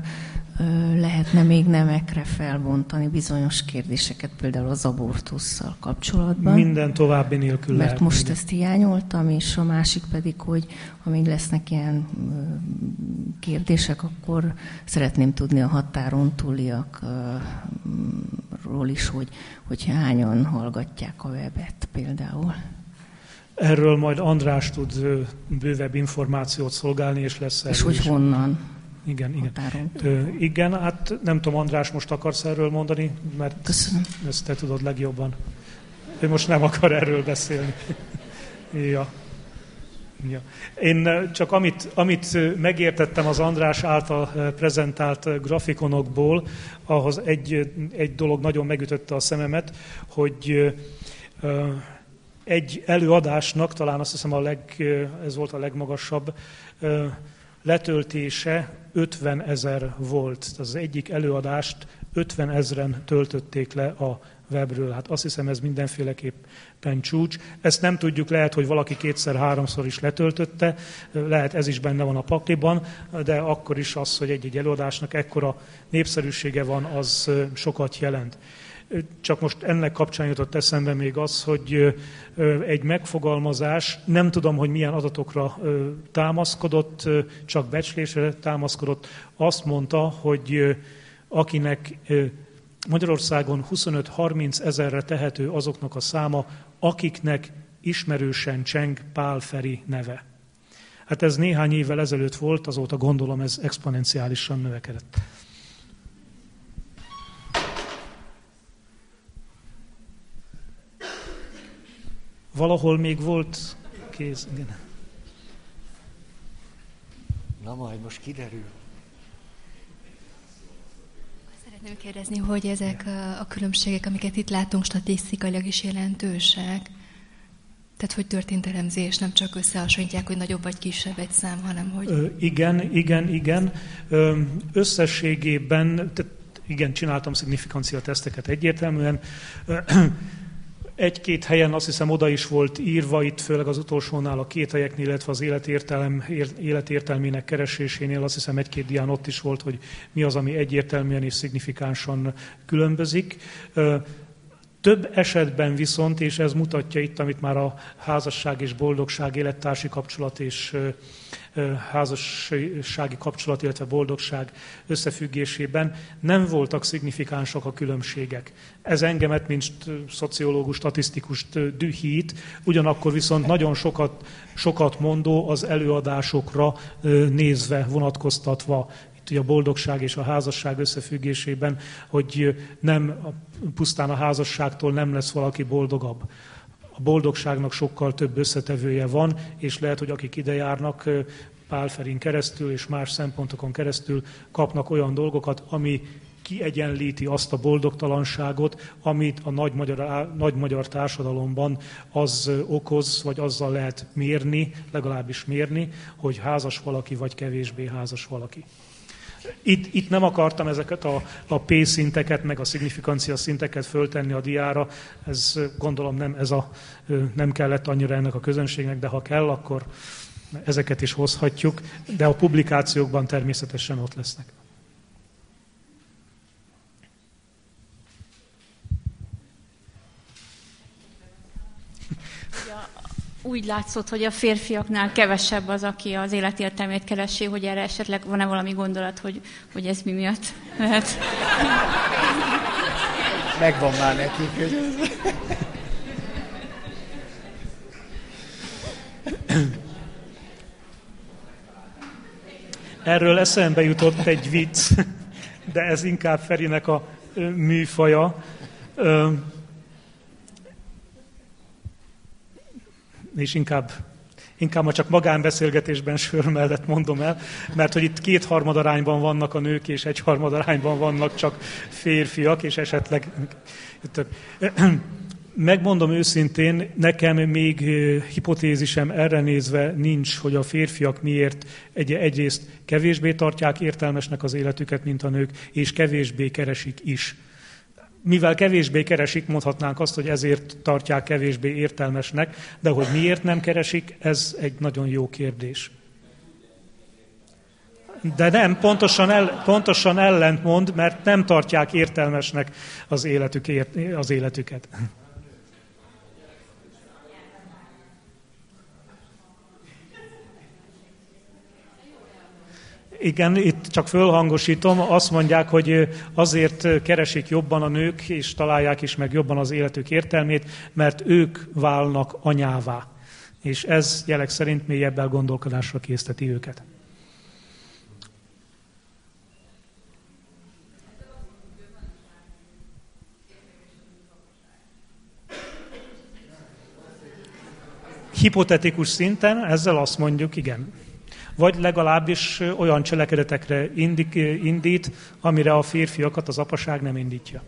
lehetne még nemekre felbontani bizonyos kérdéseket, például az abortussal kapcsolatban. Minden további nélkül Mert lehet most minden. ezt hiányoltam, és a másik pedig, hogy ha még lesznek ilyen kérdések, akkor szeretném tudni a határon túliakról is, hogy, hogy hányan hallgatják a webet például. Erről majd András tud bővebb információt szolgálni, és lesz És hogy is. honnan? Igen, igen. Ö, igen, hát nem tudom, András, most akarsz erről mondani, mert Köszönöm. ezt te tudod legjobban. Ő most nem akar erről beszélni. ja. Ja. Én csak amit, amit megértettem az András által prezentált grafikonokból, ahhoz egy, egy dolog nagyon megütötte a szememet, hogy egy előadásnak, talán azt hiszem a leg, ez volt a legmagasabb, letöltése 50 ezer volt. Az egyik előadást 50 ezren töltötték le a webről. Hát azt hiszem, ez mindenféleképpen csúcs. Ezt nem tudjuk, lehet, hogy valaki kétszer-háromszor is letöltötte, lehet ez is benne van a pakliban, de akkor is az, hogy egy-egy előadásnak ekkora népszerűsége van, az sokat jelent. Csak most ennek kapcsán jutott eszembe még az, hogy egy megfogalmazás, nem tudom, hogy milyen adatokra támaszkodott, csak becslésre támaszkodott, azt mondta, hogy akinek Magyarországon 25-30 ezerre tehető azoknak a száma, akiknek ismerősen cseng Pál Feri neve. Hát ez néhány évvel ezelőtt volt, azóta gondolom ez exponenciálisan növekedett. Valahol még volt kéz, igen. Na majd most kiderül. Szeretném kérdezni, hogy ezek a, a különbségek, amiket itt látunk, statisztikailag is jelentősek? Tehát, hogy történt elemzés, nem csak összehasonlítják, hogy nagyobb vagy kisebb egy szám, hanem hogy... Ö, igen, igen, igen. Ö, összességében, tehát igen, csináltam szignifikancia teszteket egyértelműen. Egy-két helyen azt hiszem oda is volt írva, itt főleg az utolsónál a két helyeknél, illetve az életértelem, életértelmének keresésénél azt hiszem egy-két dián ott is volt, hogy mi az, ami egyértelműen és szignifikánsan különbözik. Több esetben viszont, és ez mutatja itt, amit már a házasság és boldogság, élettársi kapcsolat és házassági kapcsolat, illetve boldogság összefüggésében nem voltak szignifikánsak a különbségek. Ez engemet, mint szociológus, statisztikust dühít, ugyanakkor viszont nagyon sokat, sokat mondó az előadásokra nézve, vonatkoztatva ugye a boldogság és a házasság összefüggésében, hogy nem pusztán a házasságtól nem lesz valaki boldogabb. A boldogságnak sokkal több összetevője van, és lehet, hogy akik ide járnak, Pálferin keresztül és más szempontokon keresztül kapnak olyan dolgokat, ami kiegyenlíti azt a boldogtalanságot, amit a nagy magyar, nagy magyar társadalomban az okoz, vagy azzal lehet mérni, legalábbis mérni, hogy házas valaki, vagy kevésbé házas valaki. Itt, itt nem akartam ezeket a, a P-szinteket, meg a szignifikancia szinteket föltenni a diára, ez gondolom nem, ez a, nem kellett annyira ennek a közönségnek, de ha kell, akkor ezeket is hozhatjuk, de a publikációkban természetesen ott lesznek. Úgy látszott, hogy a férfiaknál kevesebb az, aki az életértelmét keresi, hogy erre esetleg van-e valami gondolat, hogy, hogy ez mi miatt lehet? Megvan már nekik, hogy Erről eszembe jutott egy vicc, de ez inkább Ferinek a műfaja és inkább, inkább ma csak magánbeszélgetésben sör mellett mondom el, mert hogy itt kétharmad arányban vannak a nők, és egyharmad arányban vannak csak férfiak, és esetleg több. Megmondom őszintén, nekem még hipotézisem erre nézve nincs, hogy a férfiak miért egy, egyrészt kevésbé tartják értelmesnek az életüket, mint a nők, és kevésbé keresik is mivel kevésbé keresik, mondhatnánk azt, hogy ezért tartják kevésbé értelmesnek, de hogy miért nem keresik, ez egy nagyon jó kérdés. De nem, pontosan, el, pontosan ellentmond, mert nem tartják értelmesnek az, életük, az életüket. Igen, itt csak fölhangosítom, azt mondják, hogy azért keresik jobban a nők, és találják is meg jobban az életük értelmét, mert ők válnak anyává. És ez jelek szerint mélyebb elgondolkodásra készteti őket. Hipotetikus szinten ezzel azt mondjuk, igen vagy legalábbis olyan cselekedetekre indít, amire a férfiakat az apaság nem indítja.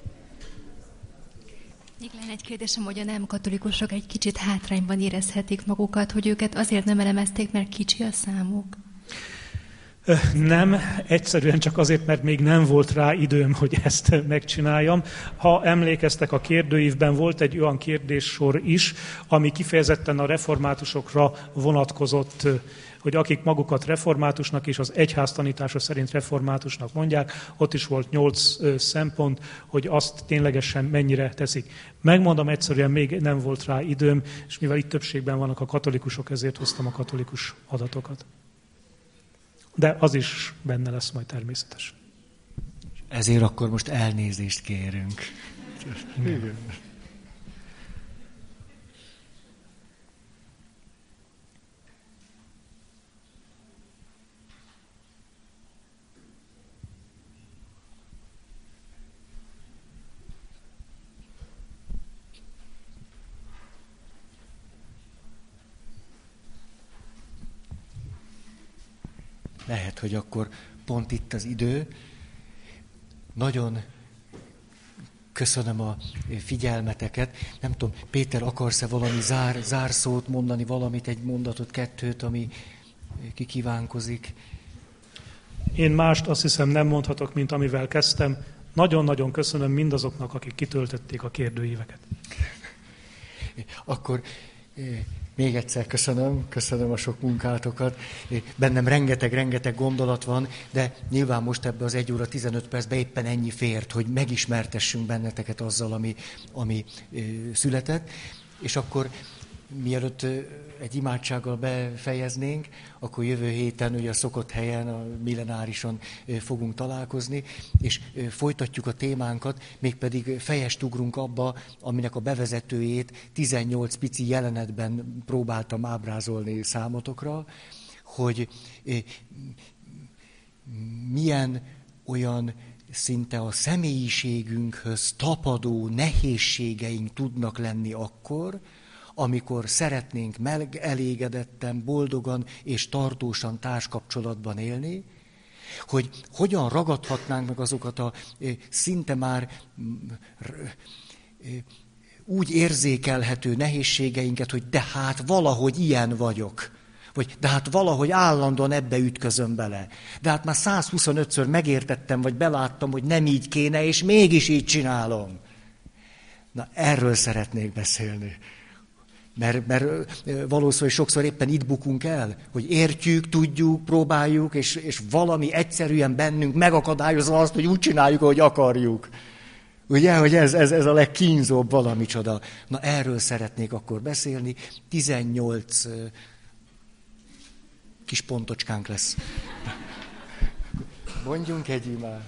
Még lenne egy kérdésem, hogy a nem katolikusok egy kicsit hátrányban érezhetik magukat, hogy őket azért nem elemezték, mert kicsi a számuk? Nem, egyszerűen csak azért, mert még nem volt rá időm, hogy ezt megcsináljam. Ha emlékeztek, a kérdőívben volt egy olyan kérdéssor is, ami kifejezetten a reformátusokra vonatkozott, hogy akik magukat reformátusnak és az egyház tanítása szerint reformátusnak mondják, ott is volt nyolc szempont, hogy azt ténylegesen mennyire teszik. Megmondom egyszerűen, még nem volt rá időm, és mivel itt többségben vannak a katolikusok, ezért hoztam a katolikus adatokat. De az is benne lesz majd természetes. Ezért akkor most elnézést kérünk. Igen. Lehet, hogy akkor pont itt az idő. Nagyon köszönöm a figyelmeteket. Nem tudom, Péter, akarsz-e valami zár, zárszót mondani, valamit, egy mondatot, kettőt, ami kikívánkozik? Én mást azt hiszem nem mondhatok, mint amivel kezdtem. Nagyon-nagyon köszönöm mindazoknak, akik kitöltötték a kérdőíveket. Akkor még egyszer köszönöm, köszönöm a sok munkátokat. Bennem rengeteg-rengeteg gondolat van, de nyilván most ebbe az 1 óra 15 percben éppen ennyi fért, hogy megismertessünk benneteket azzal, ami, ami született. És akkor mielőtt egy imádsággal befejeznénk, akkor jövő héten ugye a szokott helyen, a millenárison fogunk találkozni, és folytatjuk a témánkat, mégpedig fejest ugrunk abba, aminek a bevezetőjét 18 pici jelenetben próbáltam ábrázolni számotokra, hogy milyen olyan szinte a személyiségünkhöz tapadó nehézségeink tudnak lenni akkor, amikor szeretnénk megelégedetten, boldogan és tartósan társkapcsolatban élni, hogy hogyan ragadhatnánk meg azokat a szinte már úgy érzékelhető nehézségeinket, hogy de hát valahogy ilyen vagyok. Vagy de hát valahogy állandóan ebbe ütközöm bele. De hát már 125-ször megértettem, vagy beláttam, hogy nem így kéne, és mégis így csinálom. Na, erről szeretnék beszélni. Mert, mert valószínűleg sokszor éppen itt bukunk el, hogy értjük, tudjuk, próbáljuk, és, és valami egyszerűen bennünk megakadályozza azt, hogy úgy csináljuk, ahogy akarjuk. Ugye, hogy ez, ez, ez a legkínzóbb valami csoda. Na erről szeretnék akkor beszélni. 18 kis pontocskánk lesz. Mondjunk egy imád.